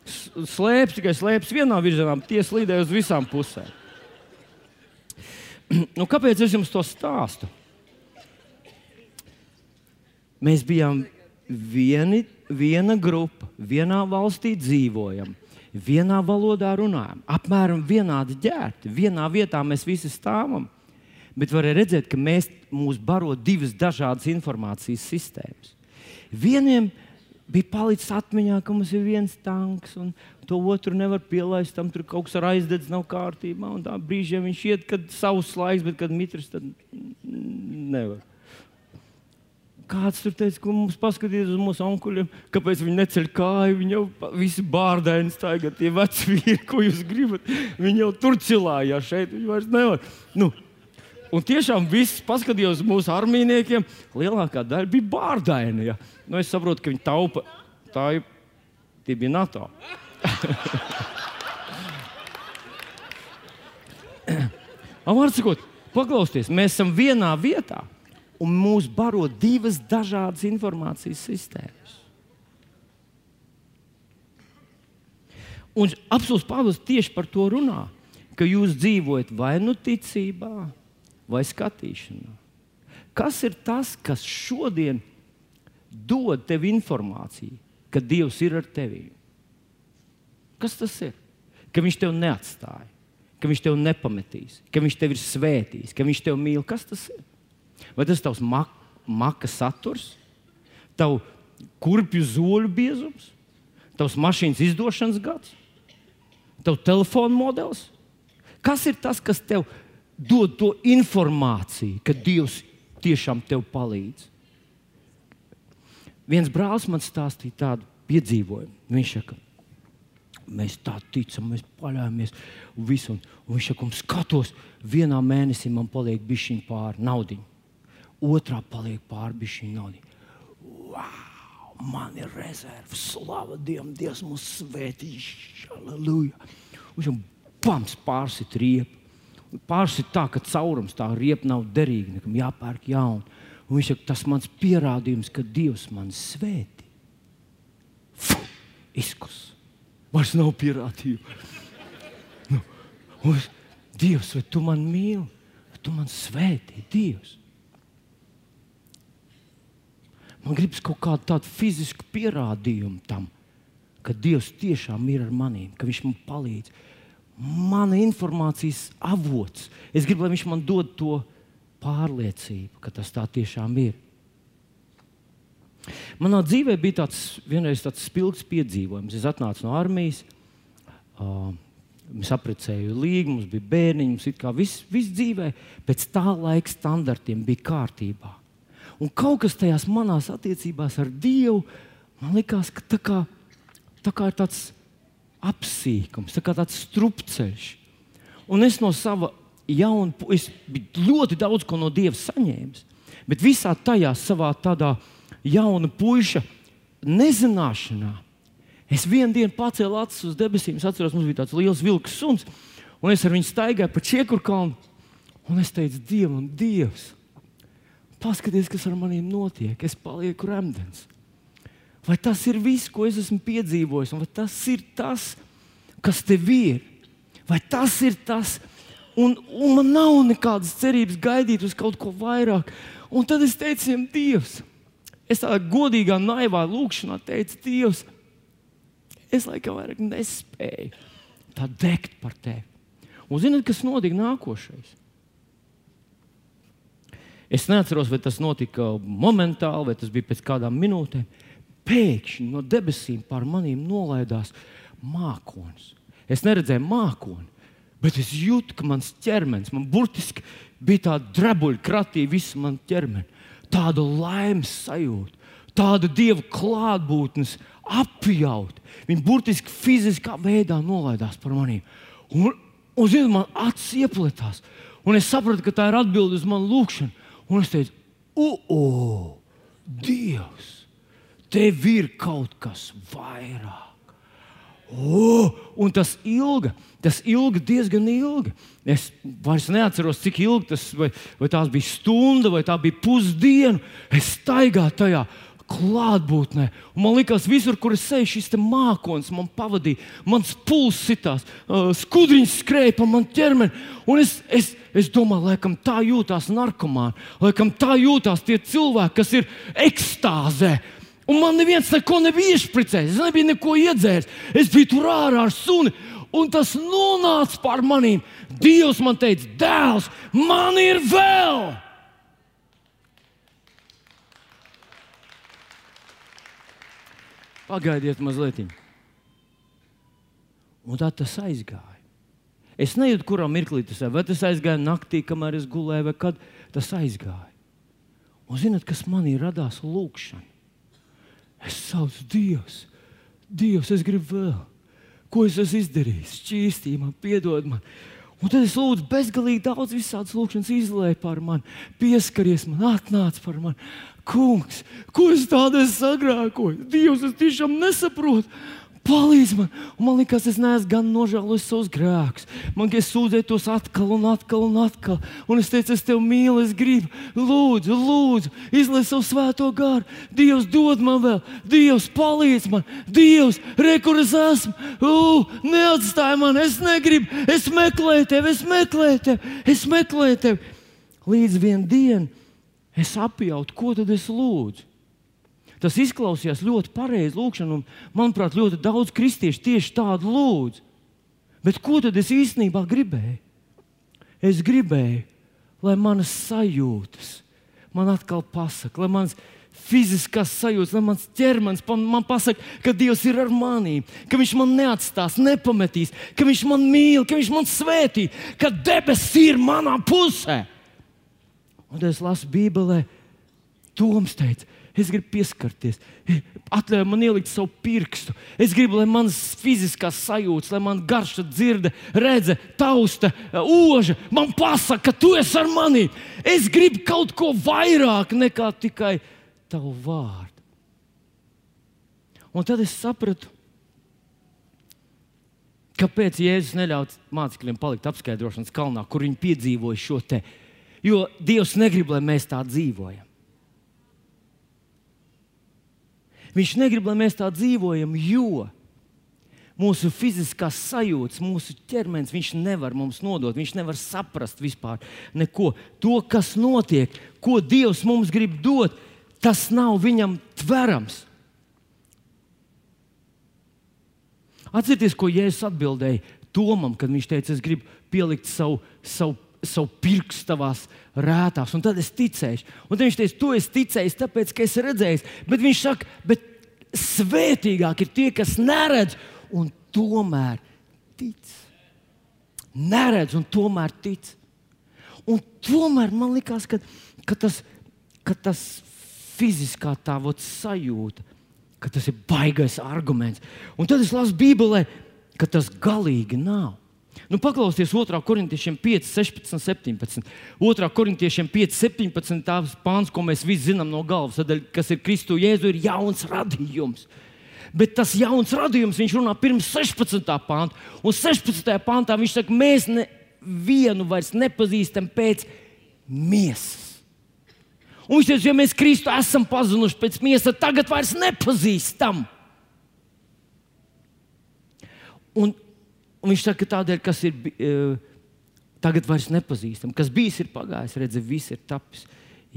slēpjas, tikai slēpjas vienā virzienā, tie slīdēja uz visām pusēm. [CLEARS THROAT] nu, kāpēc es jums to stāstu? Mēs bijām vieni, viena grupa, vienā valstī dzīvojam vienā valodā runājam, apmēram vienādi ģērbti, vienā vietā mēs visi stāvam. Bet var redzēt, ka mēs mūs baro divas dažādas informācijas sistēmas. Vieniem bija palicis atmiņā, ka mums ir viens tanks, un to otru nevar pielaist. Tam tur kaut kas ar aizdedz nav kārtībā. Tā brīžiem viņš iet, kad savs laiks, bet kad mitrs, tad nevar. Kāds tur teica, ka mums paskatījās uz mūsu onkuļiem, kāpēc viņi neceļ kāju. Viņi jau visi bārdaini staigā, tie veci vīri, ko jūs gribat. Viņi jau tur cilājās šeit, viņi vairs nevar. Nu, un tiešām viss paskatījās uz mūsu armijniekiem. Lielākā daļa bija bārdaini. Ja. Nu, es saprotu, ka viņi taupa. Tā bija NATO. [LAUGHS] Var sakot, paklausieties, mēs esam vienā vietā, un mūs baro divas dažādas informācijas sistēmas. Un apelsīns Pāvils tieši par to runā, ka jūs dzīvojat vai nu ticībā, vai skatīšanā. Kas ir tas, kas šodien dod tev informāciju, ka Dievs ir ar tevi? Kas tas ir? Ka Viņš tev neatstāja, ka Viņš tev nepametīs, ka Viņš tev ir svētījis, ka Viņš tev mīl. Kas tas ir? Vai tas ir tavs mak maka saturs, tavs kurpju zoļu biezums, tavs mašīnas izdošanas gads, tavs telefona modelis? Kas ir tas, kas tev dod to informāciju, ka Dievs tiešām tev palīdz? Viens brālis man stāstīja tādu piedzīvojumu. Viņš saka, mēs tā ticam, mēs paļāvāmies uz visu. Un, un viņš saka, skatos, vienā mēnesī man paliek bišķiņa pāri naudiņu otrā paliek pārbišķi naudu. Wow, man ir rezerve, slava Dievam, Dievs mūs svētīs, aleluja. Viņš jau pams pārsit riepu. Pārsit tā, ka caurums tā riepa nav derīga, nekam jāpērk jaunu. Un viņš saka, tas mans pierādījums, ka Dievs man svētī. Izkus. Vairs nav pierādījumu. Nu, Dievs, vai tu man mīli? Tu man svētī, Dievs. Man gribas kaut kādu tādu fizisku pierādījumu tam, ka Dievs tiešām ir ar maniem, ka Viņš man palīdz. Mana informācijas avots. Es gribu, lai Viņš man dod to pārliecību, ka tas tā tiešām ir. Manā dzīvē bija tāds, tāds spilgts piedzīvojums. Es atnācu no armijas, uh, es apprecēju līgumu, mums bija bērniņi, mums viss vis dzīvē pēc tā laika standartiem bija kārtībā. Un kaut kas tajās manās attiecībās ar Dievu man likās, ka tā kā, tā kā ir tāds apsīkums, tā kā tāds strupceļš. Un es no sava jauna, es ļoti daudz ko no Dieva saņēmis. Bet visā tajā savā tādā jauna puika nezināšanā, es vienu dienu pacēlu acis uz debesīm. Es atceros, mums bija tāds liels vilks suns, un es ar viņu staigāju pa čiekurkalnu. Un es teicu, Dievam, Dievs, paskaties, kas ar maniem notiek. Es palieku remdens. Vai tas ir viss, ko es esmu piedzīvojis, vai tas ir tas, kas tev ir? Vai tas ir tas, un, un man nav nekādas cerības gaidīt uz kaut ko vairāk. Un tad es teicu, viņam, Dievs, es tādā godīgā, naivā lūkšanā teicu, Dievs, es laikam vairs nespēju tā degt par tevi. Un zinot, kas notika nākošais? Es neatceros, vai tas notika momentāli, vai tas bija pēc kādām minūtēm. Pēkšņi no debesīm pār maniem nolaidās mākonis. Es neredzēju mākoni, bet es jūtu, ka mans ķermenis, man burtiski bija tāda drebuļa kratīja visu manu ķermeni. Tāda laimes sajūta, tāda dieva klātbūtnes apjaut. Viņa burtiski fiziskā veidā nolaidās par maniem. Un, un zinu, man acis iepletās. Un es sapratu, ka tā ir atbilde uz manu lūgšanu. Un es teicu, o, Dievs, tev ir kaut kas vairāk. Oh, un tas ilga, tas ilga diezgan ilgi. Es vairs neatceros, cik ilgi tas vai, vai bija stunda vai tā bija pusdiena. Es staigāju tajā klātbūtnē. Un man liekas, visur, kur es eju, šis mākslinieks man pavadīja. Mans pulss sitās, uh, skudriņš skrēja pa manu ķermeni. Un es, es, es domāju, laikam tā jūtās narkomāni, laikam tā jūtās tie cilvēki, kas ir ekstāzē. Un man neviens neko nebija iešpricējis, es nebiju neko iedzēris. Es biju tur ārā ar suni, un tas nonāca pār maniem. Dievs man teica, dēls, man ir vēl! Pagaidiet mazliet. Un tā tas aizgāja. Es nejūtu, kurā mirklī tas ir. Vai tas aizgāja naktī, kamēr es gulēju, vai kad tas aizgāja. Un zinot, kas manī radās lūkšana. Es saucu Dievs, Dievs, es gribu vēl. Ko es esmu izdarījis? Šķīstī man, piedod man. Un tad es lūdzu, bezgalīgi daudz visādas lūkšanas izlēja par mani, pieskaries man, atnāc par mani. Kungs, ko es tādu sagrākoju? Dievs, es tiešām nesaprotu. Palīdzi man. Un man liekas, es neesmu gan nožēlojis savus grēkus. Man liekas, sūdzēt tos atkal un atkal un atkal. Un es teicu, es tevi mīlu, es gribu. Lūdzu, lūdzu, izlaiž savu svēto garu. Dievs dod man vēl, Dievs palīdz man, Dievs, rekur es esmu. Uh, neatstāj man, es negribu, es meklēju tevi, es meklēju tevi, es meklēju tevi. Līdz vienai dienai es apjautu, ko tad es lūdzu. Tas izklausījās ļoti pareizi lūgšana, un manuprāt, ļoti daudz kristiešu tieši tādu lūdz. Bet ko tad es īstenībā gribēju? Es gribēju, lai manas sajūtas man atkal pasaka, lai manas fiziskās sajūtas, lai mans ķermenis man pasaka, ka Dievs ir ar mani, ka Viņš man neatstās, nepametīs, ka Viņš man mīl, ka Viņš man svētī, ka debesis ir manā pusē. Un es lasu Bībelē, Toms teica, Es gribu pieskarties, atļauj man ielikt savu pirkstu. Es gribu, lai manas fiziskās sajūtas, lai man garša dzirde, redze, tausta, oža, man pasaka, ka tu esi ar mani. Es gribu kaut ko vairāk nekā tikai tavu vārdu. Un tad es sapratu, kāpēc Jēzus neļāva mācekļiem palikt apskaidrošanas kalnā, kur viņi piedzīvoja šo te. Jo Dievs negrib, lai mēs tā dzīvojam. Viņš negrib, lai mēs tā dzīvojam, jo mūsu fiziskās sajūtas, mūsu ķermenis, viņš nevar mums nodot. Viņš nevar saprast vispār neko. To, kas notiek, ko Dievs mums grib dot, tas nav viņam tverams. Atcerieties, ko Jēzus atbildēja Tomam, kad viņš teica, es gribu pielikt savu, savu, savu pirkstu tavās rētās, un tad es ticēšu. Un viņš teica, tu esi ticējis, tāpēc, ka esi redzējis. Bet viņš saka, bet svētīgāk ir tie, kas neredz un tomēr tic. Neredz un tomēr tic. Un tomēr man liekas, ka, ka, tas, ka tas fiziskā tā sajūta, ka tas ir baisais arguments. Un tad es lasu Bībelē, ka tas galīgi nav. Nu, paklausieties 2. korintiešiem 5, 16, 17. 2. korintiešiem 5, 17. tās pāns, ko mēs visi zinām no galvas, tad, kas ir Kristu Jēzu, ir jauns radījums. Bet tas jauns radījums, viņš runā pirms 16. pānta. Un 16. pāntā viņš saka, mēs nevienu vairs nepazīstam pēc miesas. Un viņš teica, ja mēs Kristu esam pazinuši pēc miesas, tad tagad vairs nepazīstam. Un, Un viņš saka, tādēļ, kas ir uh, tagad vairs nepazīstams, kas bijis, ir pagājis, redzēt, viss ir tapis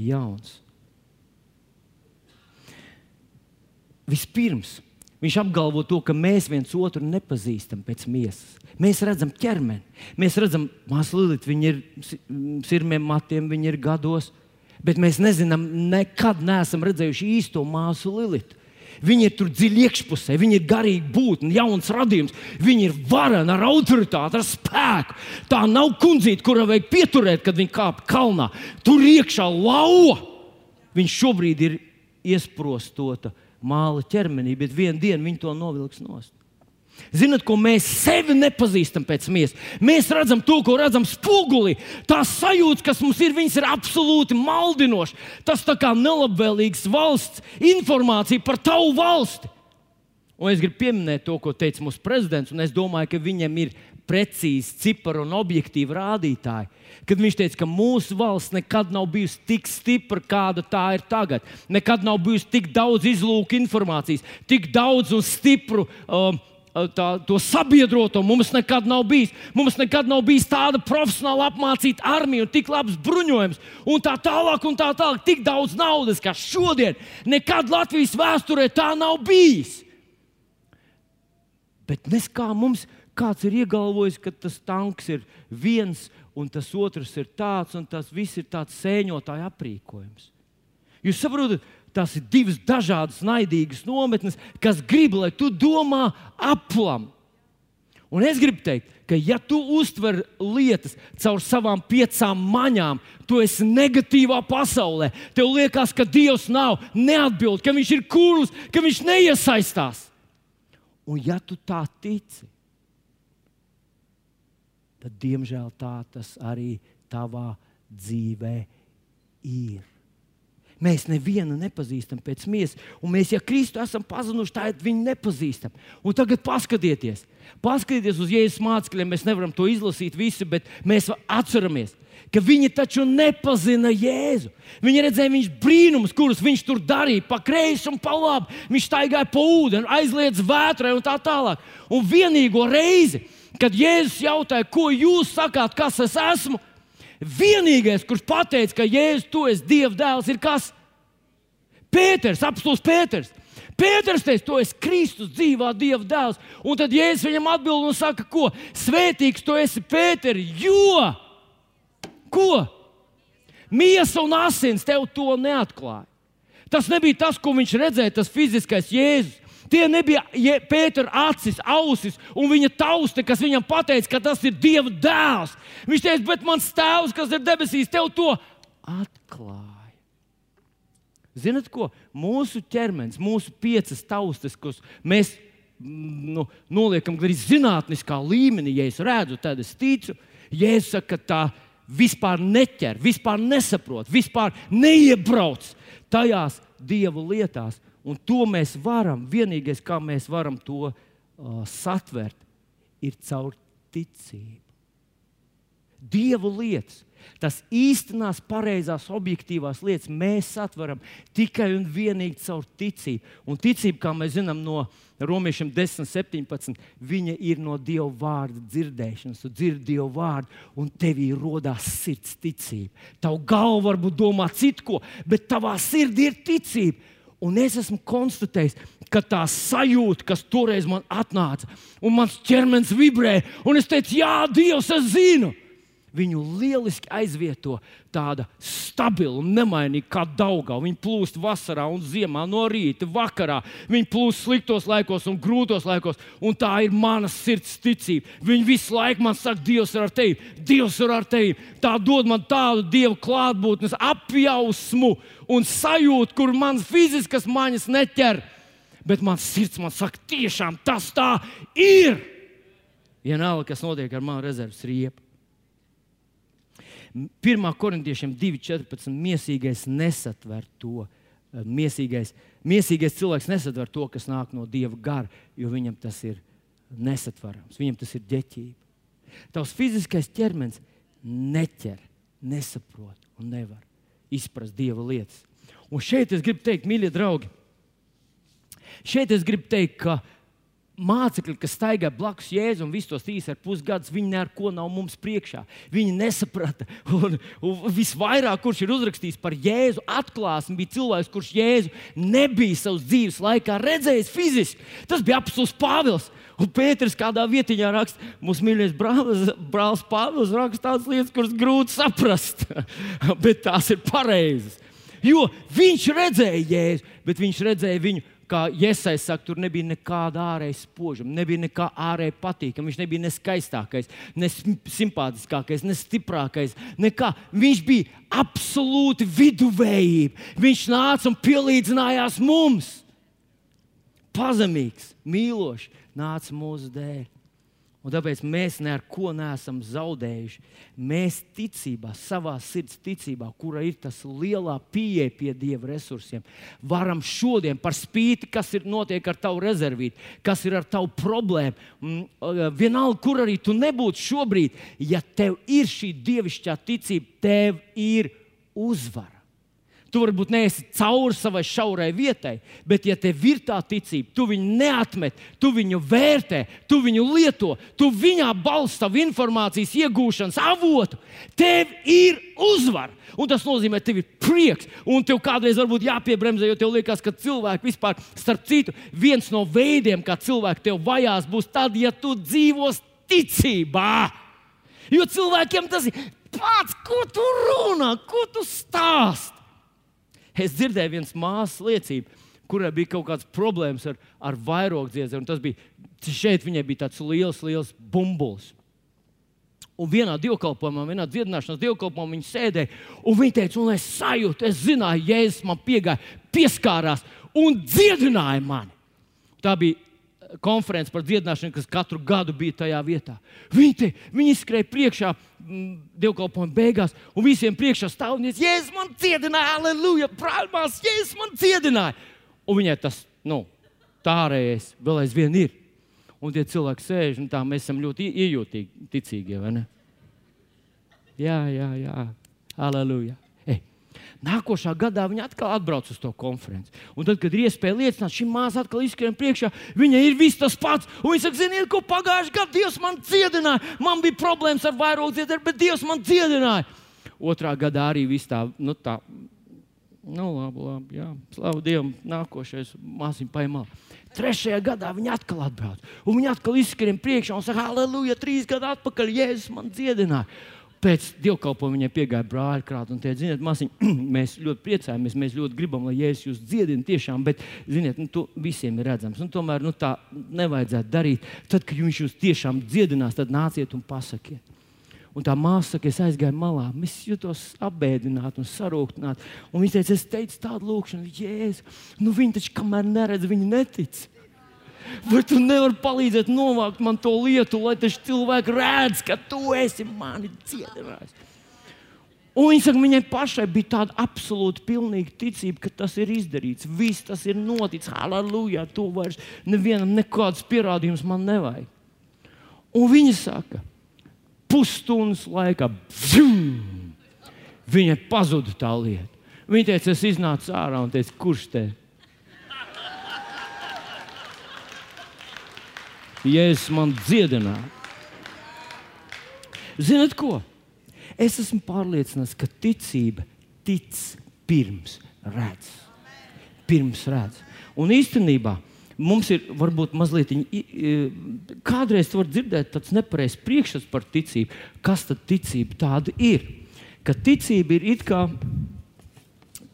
jauns. Vispirms viņš apgalvo to, ka mēs viens otru nepazīstam pēc miesas. Mēs redzam ķermeni, mēs redzam māsu Lilītu, viņa ir sirmiem matiem, viņa ir gados, bet mēs nezinām, nekad neesam redzējuši īsto māsu Lilītu. Viņi ir tur dziļi iekšpusē, viņi ir garīgi būtni, jauns radījums. Viņi ir vareni ar autoritāti, ar spēku. Tā nav kundzīte, kura vajag pieturēt, kad viņi kāp kalnā. Tur iekšā lauva. Viņš šobrīd ir iesprostota māla ķermenī, bet vienā dienā viņi to novilks nost. Zinat, ko mēs sevi nepazīstam pēc miesas? Mēs redzam to, ko redzam spogulī. Tās sajūtas, kas mums ir, ir absolūti maldinošas. Tas tā kā nelabvēlīgs valsts informācija par tavu valsti. Un es gribu pieminēt to, ko teica mūsu prezidents, un es domāju, ka viņam ir precīzi cipari un objektīvi rādītāji. Kad viņš teica, ka mūsu valsts nekad nav bijusi tik stipra, kāda tā ir tagad. Nekad nav bijusi tik daudz izlūku informācijas, tik daudz un stipru. Um, tā, to sabiedroto mums nekad nav bijis. Mums nekad nav bijis tāda profesionāla apmācīta armija un tik labs bruņojums, un tā tālāk, un tā tālāk. Tik daudz naudas, kā šodien. Nekad Latvijas vēsturē tā nav bijis. Bet nes kā mums kāds ir iegalvojis, ka tas tanks ir viens, un tas otrs ir tāds, un tas viss ir tāds sēņotāja aprīkojums. Jūs saprotat, Tas ir divas dažādas naidīgas nometnes, kas grib, lai tu domā aplam. Un es gribu teikt, ka, ja tu uztver lietas caur savām piecām maņām, tu esi negatīvā pasaulē. Tev liekas, ka Dievs nav, neatbild, ka Viņš ir kurls, ka Viņš neiesaistās. Un ja tu tā tici, tad diemžēl tā tas arī tavā dzīvē ir. Mēs nevienu nepazīstam pēc miesas, un mēs, ja Kristu esam pazinuši, tad viņu nepazīstam. Un tagad paskatieties, paskatieties uz Jēzus mācekļiem. Mēs nevaram to izlasīt visu, bet mēs atceramies, viņi taču nepazina Jēzu. Viņi redzēja viņš brīnumus, kurus viņš tur darīja, pa kreisi un pa labi. Viņš staigāja pa ūdeni, aizliedz vētrai un tā tālāk. Un vienīgo reizi, kad Jēzus jautāja, ko jūs sakāt, kas es esmu, vienīgais, kurš pateica, ka Jēzus, tu esi Dieva dēls, ir kas? Pēters, apstults Pēters. Pēters teica, tu esi Kristus, dzīvā Dieva dēls. Un tad Jēzus viņam atbild un saka, ko? Svētīgs tu esi Pēters, jo ko? Miesa un asins tev to neatklāja. Tas nebija tas, ko viņš redzēja, tas fiziskais Jēzus. Tie nebija Pētera acis, ausis un viņa tausta, kas viņam teica, ka tas ir Dieva dēls. Viņš teica, bet mans tēvs, kas ir debesīs, tev to atklāja. Ziniet, ko mūsu ķermenis, mūsu piecas taustas, kuras mēs nu, noliekam gandrīz zinātniskā līmenī, ja es redzu, tad es ticu. Jēzus saka, ka tā vispār neķer, vispār nesaprot, vispār neiebrauc tajās dievu lietās. Un to mēs varam, vienīgais, kā mēs varam to uh, satvert, ir caur ticību. Dievu lietas, tas īstenās, pareizās, objektīvās lietas mēs satveram tikai un vienīgi caur ticību. Un ticība, kā mēs zinām no Romiešiem 10, 17, viņa ir no Dieva vārda dzirdēšanas. Tu dzirdi Dieva vārdu, un tevī radās sirds ticība. Tava galva varbūt domā citu ko, bet tavā sirdī ir ticība. Un es esmu konstatējis, ka tā sajūta, kas toreiz man atnāca, un mans ķermenis vibrē, un es teicu, Jā, Dievs, es zinu viņu lieliski aizvieto tāda stabila nemainīga kā daļgā. Viņa plūst vasarā un ziemā, no rīta, vakarā. Viņa plūst sliktos laikos un grūtos laikos, un tā ir mana sirds ticība. Viņa visu laiku man saka, Dievs ir ar tevi, Dievs ir ar tevi. Tā dod man tādu dievu klātbūtnes apjausmu un sajūtu, kur manas fiziskas maņas neķer. Bet mans sirds man saka, tiešām tas tā ir. Vienalga, kas notiek ar manu rezerves riepu. 1. korintiešiem 2,14. Miesīgais nesatver to. Eh, miesīgais, miesīgais cilvēks nesatver to, kas nāk no dieva gara, jo viņam tas ir nesatverams, viņam tas ir ģeķība. Tavs fiziskais ķermenis neķer, nesaprot un nevar izprast dieva lietas. Un šeit es gribu teikt, mīļie draugi, šeit es gribu teikt, ka mācekļi, kas staigā blakus Jēzum visus tos trīs ar pusgadus, viņi neko nav mums priekšā. Viņi nesaprata. Un, un visvairāk, kurš ir uzrakstījis par Jēzu, atklāsmi bija cilvēks, kurš Jēzu nebija savas dzīves laikā redzējis fiziski. Tas bija apelsīns Pāvils. Un Pēters kādā vietā raksta, mūsu mīļākais brālis, brālis Pāvils raksta tādas lietas, kuras grūti saprast, [LAUGHS] bet tās ir pareizas. Jo viņš redzēja Jēzu, bet viņš redzēja viņu kā Iesai saka, tur nebija nekāda ārēja spožuma, nebija nekā ārēji patīkama. Viņš nebija ne skaistākais, ne simpātiskākais, ne stiprākais. Nekā. Viņš bija absolūti viduvējība. Viņš nāca un pielīdzinājās mums. Pazemīgs, mīlošs, nāca mūsu dēļ. Un tāpēc mēs neko neesam zaudējuši. Mēs ticībā, savā sirds ticībā, kura ir tas lielā pieeja pie dieva resursiem, varam šodien, par spīti, kas ir notiek ar tavu rezervīti, kas ir ar tavu problēmu, mm, vienalga, kur arī tu nebūtu šobrīd, ja tev ir šī dievišķā ticība, tev ir uzvara. Tu varbūt neesi cauri savai šaurai vietai, bet, ja tev ir tā ticība, tu viņu neatmet, tu viņu vērtē, tu viņu lieto, tu viņā balsti savu informācijas iegūšanas avotu, tev ir uzvara. Un tas nozīmē, ka tev ir prieks, un tev kādreiz varbūt jāpiebremzē, jo tev liekas, ka cilvēki vispār, starp citu, viens no veidiem, kā cilvēki tev vajās, būs tad, ja tu dzīvos ticībā. Jo cilvēkiem tas ir pats, ko tu runā, ko tu stāsti. Es dzirdēju vienas māsas liecību, kurai bija kaut kādas problēmas ar, ar vairogdziedzēju. Tas bija šeit, viņai bija tāds liels, liels bumbulis. Un vienā dievkalpojumā, vienā dziedināšanas dievkalpojumā viņa sēdēja, un viņa teica, un es sajūtu, es zināju, Jēzus man piegāja, pieskārās un dziedināja mani. Tā bija konferenci par dziedināšanu, kas katru gadu bija tajā vietā. Viņi, te, viņi skrēja priekšā mm, dievkalpojuma beigās, un visiem priekšā stāv un teica, Jēzus man dziedināja, aleluja, brāļmās, Jēzus man dziedināja. Un viņai tas, nu, tā ārējais vēl aizvien ir. Un tie cilvēki sēž un tā mēs esam ļoti iejūtīgi, ticīgi, vai ne? Jā, jā, jā, aleluja. Nākošā gadā viņa atkal atbrauc uz to konferenci. Un tad, kad ir iespēja liecināt, šī māsa atkal izskrien priekšā, viņa ir viss tas pats. Un viņa saka, ziniet, ko pagājušajā gadā Dievs man dziedināja. Man bija problēmas ar vairogu dziedinājumu, bet Dievs man dziedināja. Otrā gadā arī viss tā, nu tā, nu labi, labi, jā, slavu Dievam, nākošais māsīm paimā. Trešajā gadā viņa atkal atbrauc. Un viņa atkal izskrien priekšā un saka, aleluja, trīs gadu atpakaļ Jēzus man dziedināja pēc dievkalpojuma viņai piegāja brāļa krāta un teica, ziniet, māsiņ, [CLEARS THROAT] mēs ļoti priecājamies, mēs ļoti gribam, lai Jēzus jūs dziedina tiešām, bet, ziniet, nu, to visiem ir redzams. Un tomēr nu, tā nevajadzētu darīt. Tad, kad viņš jūs tiešām dziedinās, tad nāciet un pasakiet. Un tā māsa saka, es aizgāju malā, es jutos apbēdināta un sarūktināta. Un viņa teica, es teicu tādu lūkšanu, Jēzus, nu viņi taču kamēr neredz, viņi netic. Vai tu nevari palīdzēt novākt man to lietu, lai tas cilvēks redz, ka tu esi mani dziedinājis? Un viņa saka, viņai pašai bija tāda absolūti pilnīga ticība, ka tas ir izdarīts. Viss tas ir noticis. Halleluja! To vairs nevienam nekādas pierādījumus man nevajag. Un viņa saka, pusstundas laikā bzum, viņai pazuda tā lieta. Viņa teica, es iznācu ārā un teicu, kurš te ir? Jēzus man dziedināja. Ziniet, ko? Es esmu pārliecināts, ka ticība tic pirms redz. Pirms redz. Un īstenībā mums ir varbūt mazliet, kādreiz var dzirdēt tāds nepareizs priekšstats par ticību. Kas tad ticība tāda ir? Ka ticība ir it kā,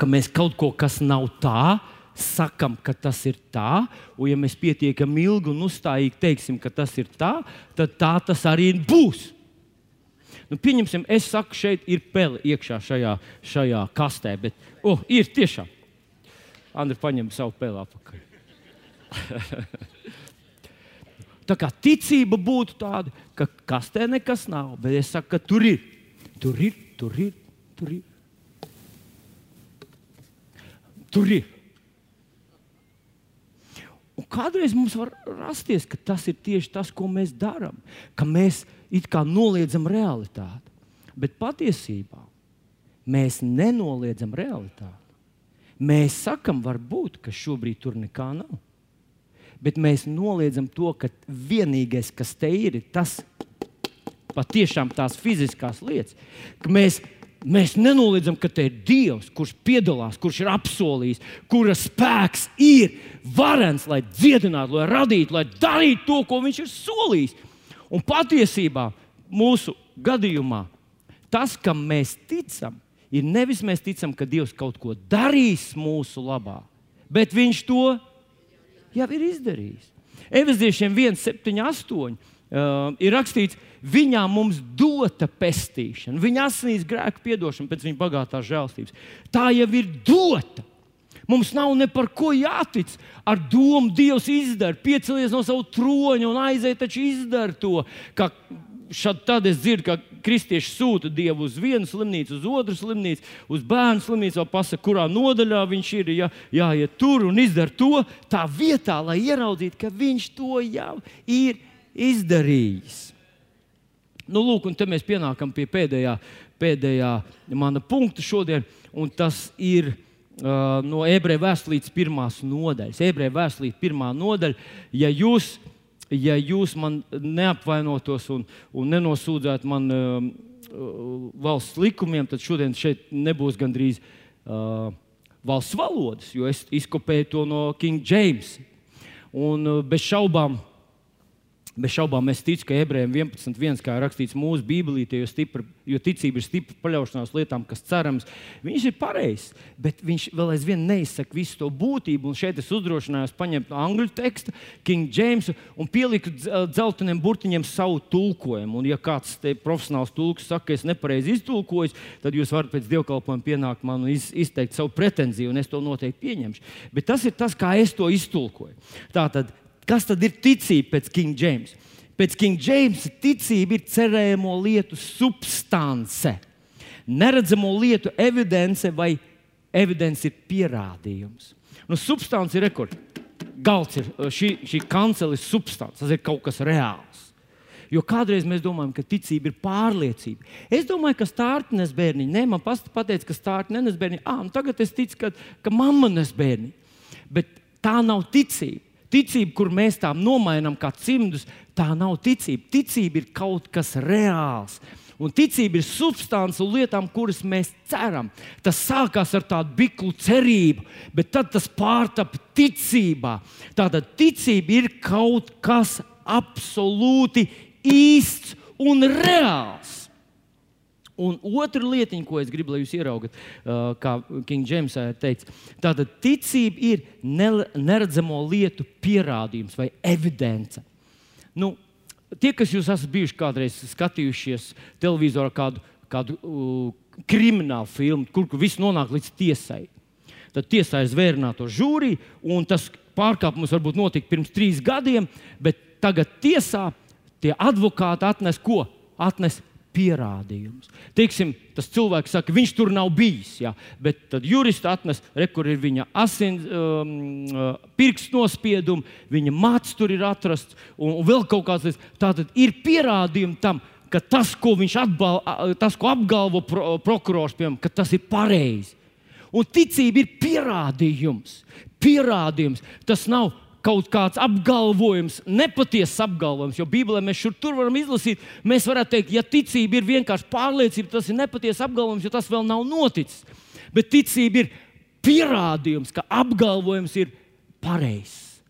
ka mēs kaut ko, kas nav tā, sakam, ka tas ir tā, un ja mēs pietiekami ilgi un uzstājīgi teiksim, ka tas ir tā, tad tā tas arī būs. Nu, pieņemsim, es saku, šeit ir pele iekšā šajā, šajā kastē, bet oh, ir tiešām. Andri paņem savu peli atpakaļ. [LAUGHS] tā kā ticība būtu tāda, ka kastē nekas nav, bet es saku, ka tur ir. Tur ir, tur ir, tur ir. Tur ir. Un kādreiz mums var rasties, ka tas ir tieši tas, ko mēs darām, ka mēs it kā noliedzam realitāti. Bet patiesībā mēs nenoliedzam realitāti. Mēs sakām, varbūt, ka šobrīd tur nekā nav. Bet mēs noliedzam to, ka vienīgais, kas te ir, ir tas patiešām tās fiziskās lietas. Ka mēs Mēs nenoliedzam, ka te ir Dievs, kurš piedalās, kurš ir apsolījis, kura spēks ir varens, lai dziedinātu, lai radītu, lai darītu to, ko viņš ir solījis. Un patiesībā mūsu gadījumā tas, kam mēs ticam, ir nevis mēs ticam, ka Dievs kaut ko darīs mūsu labā, bet Viņš to jau ir izdarījis. Evaziešiem 1, 7, 8 uh, ir rakstīts, viņā mums dota pestīšana, viņa asinīs grēku piedošana pēc viņa bagātās žēlstības. Tā jau ir dota. Mums nav ne par ko jātic. Ar domu Dievs izdara, piecelies no sava troņa un aiziet, taču izdara to. Kā Šad tad es dzirdu, ka kristieši sūta Dievu uz vienu slimnīcu, uz otru slimnīcu, uz bērnu slimnīcu, jau pasakā, kurā nodaļā viņš ir. Jā, jāiet tur un izdara to tā vietā, lai ieraudzītu, ka viņš to jau ir izdarījis. Nu, lūk, un te mēs pienākam pie pēdējā, pēdējā mana punkta šodien, un tas ir uh, no ebreju vēstures pirmās nodaļas. Ebreju vēstures pirmā nodaļa, ja jūs, ja jūs man neapvainotos un, un nenosūdzētu man uh, valsts likumiem, tad šodien šeit nebūs gandrīz uh, valsts valodas, jo es izkopēju to no King James. Un uh, bez šaubām Bez šaubām es ticu, ka ebrejiem 11.1. kā rakstīts mūsu Bībelītē, jo, stipra, jo ticība ir stipra paļaušanās lietām, kas cerams, viņš ir pareizs. Bet viņš vēl aizvien neizsaka visu to būtību. Un šeit es uzdrošinājos paņemt angļu teksta, King James, un pieliku dzelteniem burtiņiem savu tulkojumu. Un, ja kāds profesionāls tulks saka, ka es nepareizi iztulkoju, tad jūs varat pēc dievkalpojuma pienākt man un iz, izteikt savu pretenziju, un es to noteikti pieņemšu. Bet tas ir tas, kā es to iztulkoju. Tātad kas tad ir ticība pēc King James? Pēc King James ticība ir cerējumu lietu substance. Neredzamo lietu evidence vai evidence ir pierādījums. Nu, substance ir rekords. Galds ir šī, šī kancela ir substance, tas ir kaut kas reāls. Jo kādreiz mēs domājam, ka ticība ir pārliecība. Es domāju, ka stārta nes bērniņu. Nē, man pateica, ka stārta nenes bērniņu. Ah, nu tagad es ticu, ka, ka mamma nes bērniņu. Bet tā nav ticība. Ticība, kur mēs tā nomainām kā cimdus, tā nav ticība. Ticība ir kaut kas reāls. Un ticība ir substance lietām, kuras mēs ceram. Tas sākās ar tādu biklu cerību, bet tad tas pārtapa ticībā. Tātad ticība ir kaut kas absolūti īsts un reāls. Un otra lietiņa, ko es gribu, lai jūs ieraugat, uh, kā King James teica, tāda ticība ir neredzamo lietu pierādījums vai evidence. Nu, tie, kas jūs esat bijuši kādreiz skatījušies televizorā kādu, kādu uh, kriminālu filmu, kur viss nonāk līdz tiesai, tad tiesā ir zvērnāto žūriju, un tas pārkāpums varbūt notika pirms trīs gadiem, bet tagad tiesā tie advokāti atnes ko? Atnes pierādījumus. Teiksim, tas cilvēks saka, viņš tur nav bijis, ja? bet tad jurists atnes, re, kur ir viņa asins, um, uh, pirksts nospiedumi, viņa mats tur ir atrasts un, un vēl kaut kāds lietas. Tātad ir pierādījumi tam, ka tas, ko viņš atbal, tas, ko apgalvo pro, prokurors, piemēram, tas ir pareizi. Un ticība ir pierādījums. Pierādījums. Tas nav kaut kāds apgalvojums, nepatiesas apgalvojums, jo Bībelē mēs šur tur varam izlasīt, mēs varētu teikt, ja ticība ir vienkārši pārliecība, tas ir nepatiesas apgalvojums, jo tas vēl nav noticis. Bet ticība ir pierādījums, ka apgalvojums ir pareizs.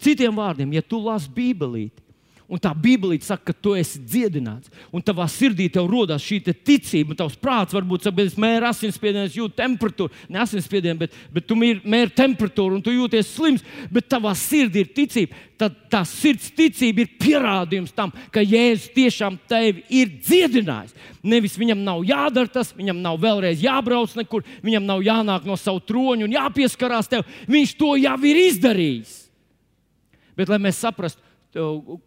Citiem vārdiem, ja tu lasi Bībelīti, Un tā Bībelīte saka, ka tu esi dziedināts. Un tavā sirdī tev rodas šī ticība, un tavs prāts varbūt saka, es mēru asinsspiedienu, jūt temperatūru, ne asinsspiedienu, bet, bet tu mēri temperatūru un tu jūties slims, bet tavā sirdī ir ticība. Tad tā sirds ticība ir pierādījums tam, ka Jēzus tiešām tevi ir dziedinājis. Nevis viņam nav jādara tas, viņam nav vēlreiz jābrauc nekur, viņam nav jānāk no savu troņa un jāpieskarās tev. Viņš to jau ir izdarījis. Bet, lai mēs saprastu,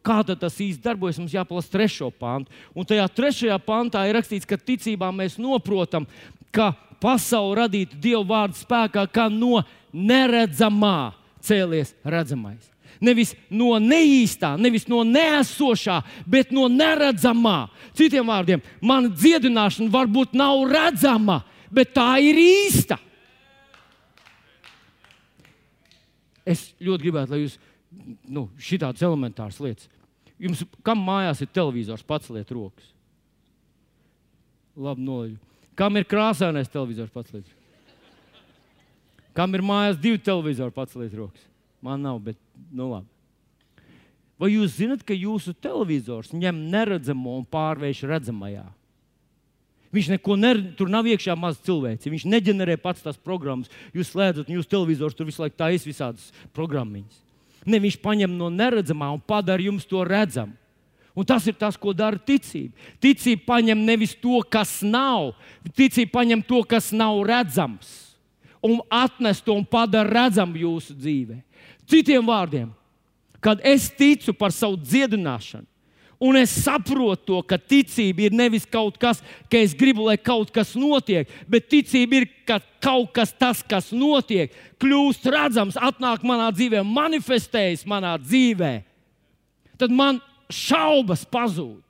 kā tas īsti darbojas, mums jāpalasa trešo pantu. Un tajā trešajā pantā ir rakstīts, ka ticībā mēs saprotam, ka pasaule radīta Dieva vārdu spēkā, kā no neredzamā cēlies redzamais. Nevis no neīstā, nevis no neesošā, bet no neredzamā. Citiem vārdiem, mana dziedināšana varbūt nav redzama, bet tā ir īsta. Es ļoti gribētu, lai jūs nu, šitādas elementāras lietas. Jums, kam mājās ir televizors, pats liet rokas? Labi, nolaidu. Kam ir krāsainais televizors, pats liet? Kam ir mājās divi televizori, pats liet rokas? Man nav, bet nu labi. Vai jūs zinat, ka jūsu televizors ņem neredzamo un pārvērš redzamajā? Viņš neko neredz, tur nav iekšā maz cilvēks. Viņš neģenerē pats tās programmas. Jūs slēdzat, un jūsu televizors tur visu laiku taisa visādas programmas. Ne viņš paņem no neredzamā un padara jums to redzamu. Un tas ir tas, ko dara ticība. Ticība paņem nevis to, kas nav, ticība paņem to, kas nav redzams, un atnes to un padara redzamu jūsu dzīvē. Citiem vārdiem, kad es ticu par savu dziedināšanu, Un es saprotu to, ka ticība ir nevis kaut kas, ka es gribu, lai kaut kas notiek, bet ticība ir, ka kaut kas, tas, kas notiek, kļūst redzams, atnāk manā dzīvē, manifestējas manā dzīvē. Tad man šaubas pazūd.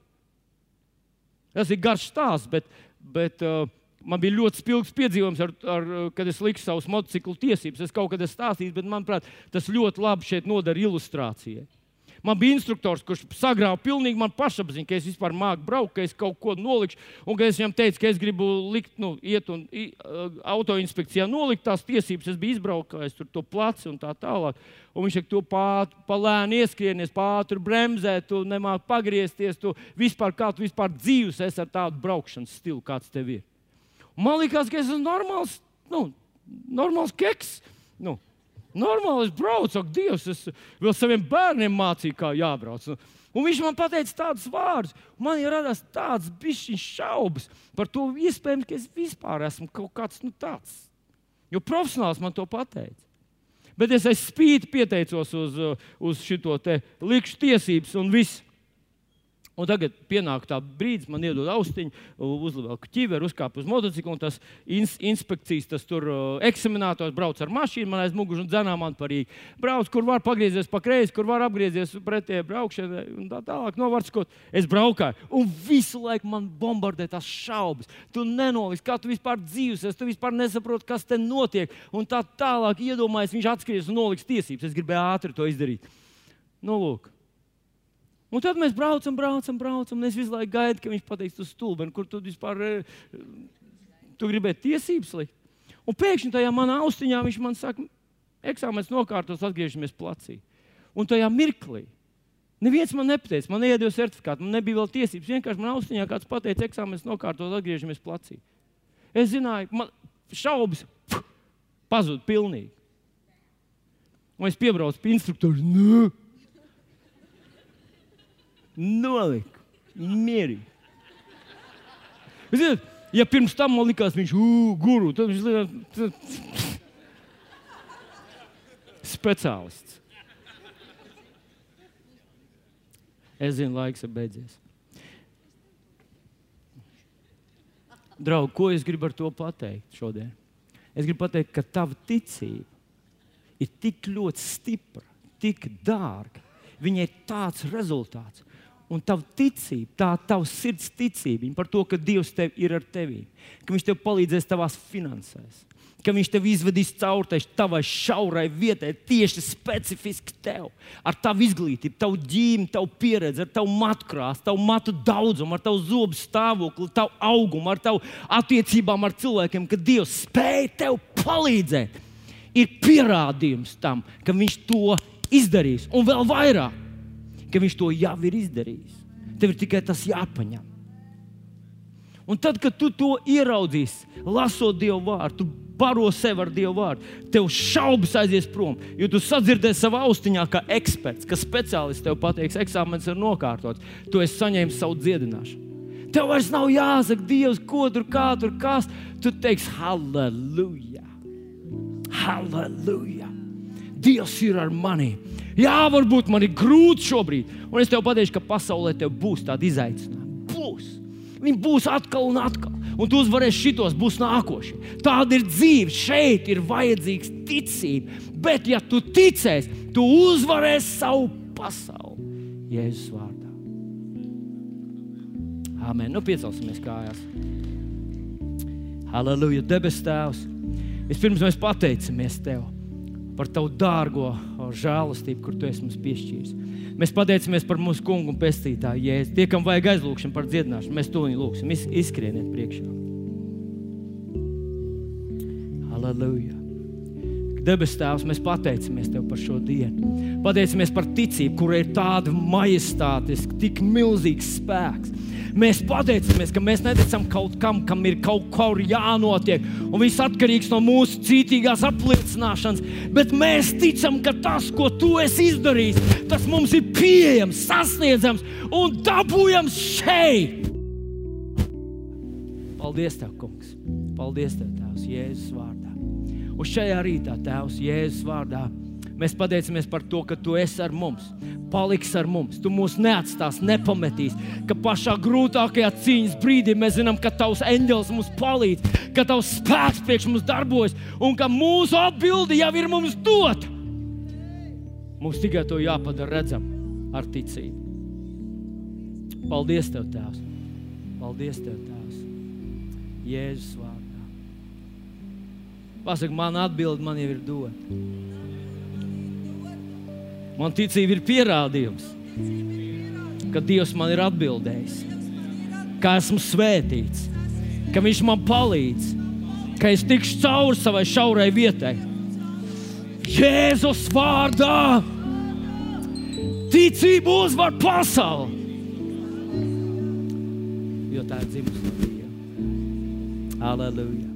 Tas ir garš stāsts, bet, bet uh, man bija ļoti spilgts piedzīvojums, ar, ar, kad es liku savus motociklu tiesības. Es kaut kad esmu stāstījis, bet manuprāt, tas ļoti labi šeit noder ilustrācijai. Man bija instruktors, kurš sagrāva pilnīgi man pašapziņu, ka es vispār māku braukt, ka es kaut ko nolikšu. Un es viņam teicu, ka es gribu likt, nu, iet un autoinspekcijā nolikt tās tiesības. Es biju izbraukājis tur to placi un tā tālāk. Un viņš saka, tu palēni ieskrienies, pātri bremzēt, tu nemāki pagriezties. Tu vispār, kā tu vispār dzīves esi ar tādu braukšanas stilu, kāds tev ir. Man liekas, ka es esmu normāls, nu, normāls keks. Nu, Normāli es braucu, ak, Dievs, es vēl saviem bērniem mācīju, kā jābrauc. Un viņš man teica tādus vārdus, man ir radās tāds bišķiņš šaubas par to, iespējams, ka es vispār esmu kaut kāds nu, tāds. Jo profesionāls man to pateica. Bet es aiz spīti pieteicos uz, uz šo likšu tiesības un viss. Un tagad pienāk tā brīdis, man iedod austiņu, uzliek ķiveru, uzkāp uz motocikla, un tas ins inspekcijas, tas tur eksaminators brauc ar mašīnu, man aiz muguras un dzenā man parīgi. Brauc, kur var pagriezties pa kreisi, kur var apgriezties pretēji braukšanai un tā tālāk. Novārskot, es braukāju, un visu laiku man bombardē tās šaubas. Tu nenoliks, kā tu vispār dzīvosies, tu vispār nesaproti, kas te notiek. Un tā tālāk iedomājies, viņš atskries un noliks tiesības. Es gribēju ātri to izdarīt. Nu, lūk. Un tad mēs braucam, braucam, braucam. Un es visu laiku gaidu, ka viņš pateiks, tu stulbeni, kur tu vispār eh, tu gribēji tiesības likt. Un pēkšņi tajā manā austiņā viņš man saka, eksāmenis nokārtos, atgriežamies placī. Un tajā mirklī neviens man nepateica, man neiedod certifikātu, man nebija vēl tiesības. Vienkārši man austiņā kāds pateica, eksāmenis nokārtos, atgriežamies placī. Es zināju, man šaubas pazuda pilnīgi. Un es piebraucu pie instruktora noliku mierīgi. Ziniet, ja pirms tam man likās, viņš ir guru, tad viņš ir speciālists. Es zinu, laiks ir beidzies. Draugi, ko es gribu ar to pateikt šodien? Es gribu pateikt, ka tava ticība ir tik ļoti stipra, tik dārga. Viņai ir tāds rezultāts, un tava ticība, tā tava sirds ticība par to, ka Dievs tev ir ar tevi, ka Viņš tev palīdzēs tavās finansēs, ka Viņš tev izvedīs cauri tavai šaurai vietai, tieši specifiski tev, ar tavu izglītību, tavu ģīmi, tavu pieredzi, ar tavu matu krāsu, tavu matu daudzumu, ar tavu zobu stāvokli, tavu augumu, ar tavu attiecībām ar cilvēkiem, ka Dievs spēj tev palīdzēt. Ir pierādījums tam, ka Viņš to izdarīs, un vēl vairāk ka viņš to jau ir izdarījis. Tev ir tikai tas jāpaņem. Un tad, kad tu to ieraudzīsi, lasot Dievu vārdu, baro sev ar Dievu vārdu, tev šaubas aizies prom. Jo tu sadzirdēsi savā austiņā, kā eksperts, ka speciālists tev pateiks, eksāmenis ir nokārtots, tu esi saņēmis savu dziedināšanu. Tev vairs nav jāsaka, Dievs, ko tur, kā tur, kas. Tu teiksi, halleluja! Halleluja! Dievs ir ar mani! Jā, varbūt man ir grūti šobrīd, un es tev pateikšu, ka pasaulē tev būs tādi izaicinājumi. Būs. Viņi būs atkal un atkal, un tu uzvarēsi šitos, būs nākošie. Tāda ir dzīve. Šeit ir vajadzīgs ticība. Bet, ja tu ticēsi, tu uzvarēsi savu pasauli. Jēzus vārdā. Amen. Nu, piecelsimies kājās. Halleluja, debes Tēvs. Vispirms mēs pateicamies Tev par Tavu dārgo žēlastību, kur Tu esi mums piešķīris. Mēs pateicamies par mūsu kungu un pestītāju jēzu. Tie, kam vajag aizlūgšanu par dziedināšanu, mēs to viņu lūgsim. Iz, izskrieniet priekšā. Halleluja! Debes Tēvs, mēs pateicamies Tev par šo dienu. Pateicamies par ticību, kurai ir tāda majestātiska, tik milzīgs spēks. Mēs pateicamies, ka mēs neticam kaut kam, kam ir kaut kur jānotiek, un viss atkarīgs no mūsu cītīgās apliecināšanas. Bet mēs ticam, ka tas, ko tu esi izdarījis, tas mums ir pieejams, sasniedzams un dabūjams šeit. Paldies, Tev, Kungs! Paldies, Tev, Tēvs, Jēzus vārdā! Un šajā rītā, Tēvs, Jēzus vārdā, mēs pateicamies par to, ka Tu esi ar mums paliks ar mums. Tu mūs neatstās, nepametīs. Ka pašā grūtākajā cīņas brīdī mēs zinām, ka Tavs eņģelis mums palīdz, ka Tavs spēks priekš mums darbojas un ka mūsu atbildi jau ir mums dota. Mums tikai to jāpadara redzam ar ticību. Paldies, Tev, Tēvs! Paldies, Tev, Tēvs! Jēzus vārdā. Pasaka, man atbildi man jau ir dota. Man ticība ir pierādījums, ka Dievs man ir atbildējis, ka esmu svētīts, ka Viņš man palīdz, ka es tikšu cauri savai šaurai vietai. Jēzus vārdā ticība uzvar pasauli. Jo tā ir dzimusi no Dieva. Aleluja!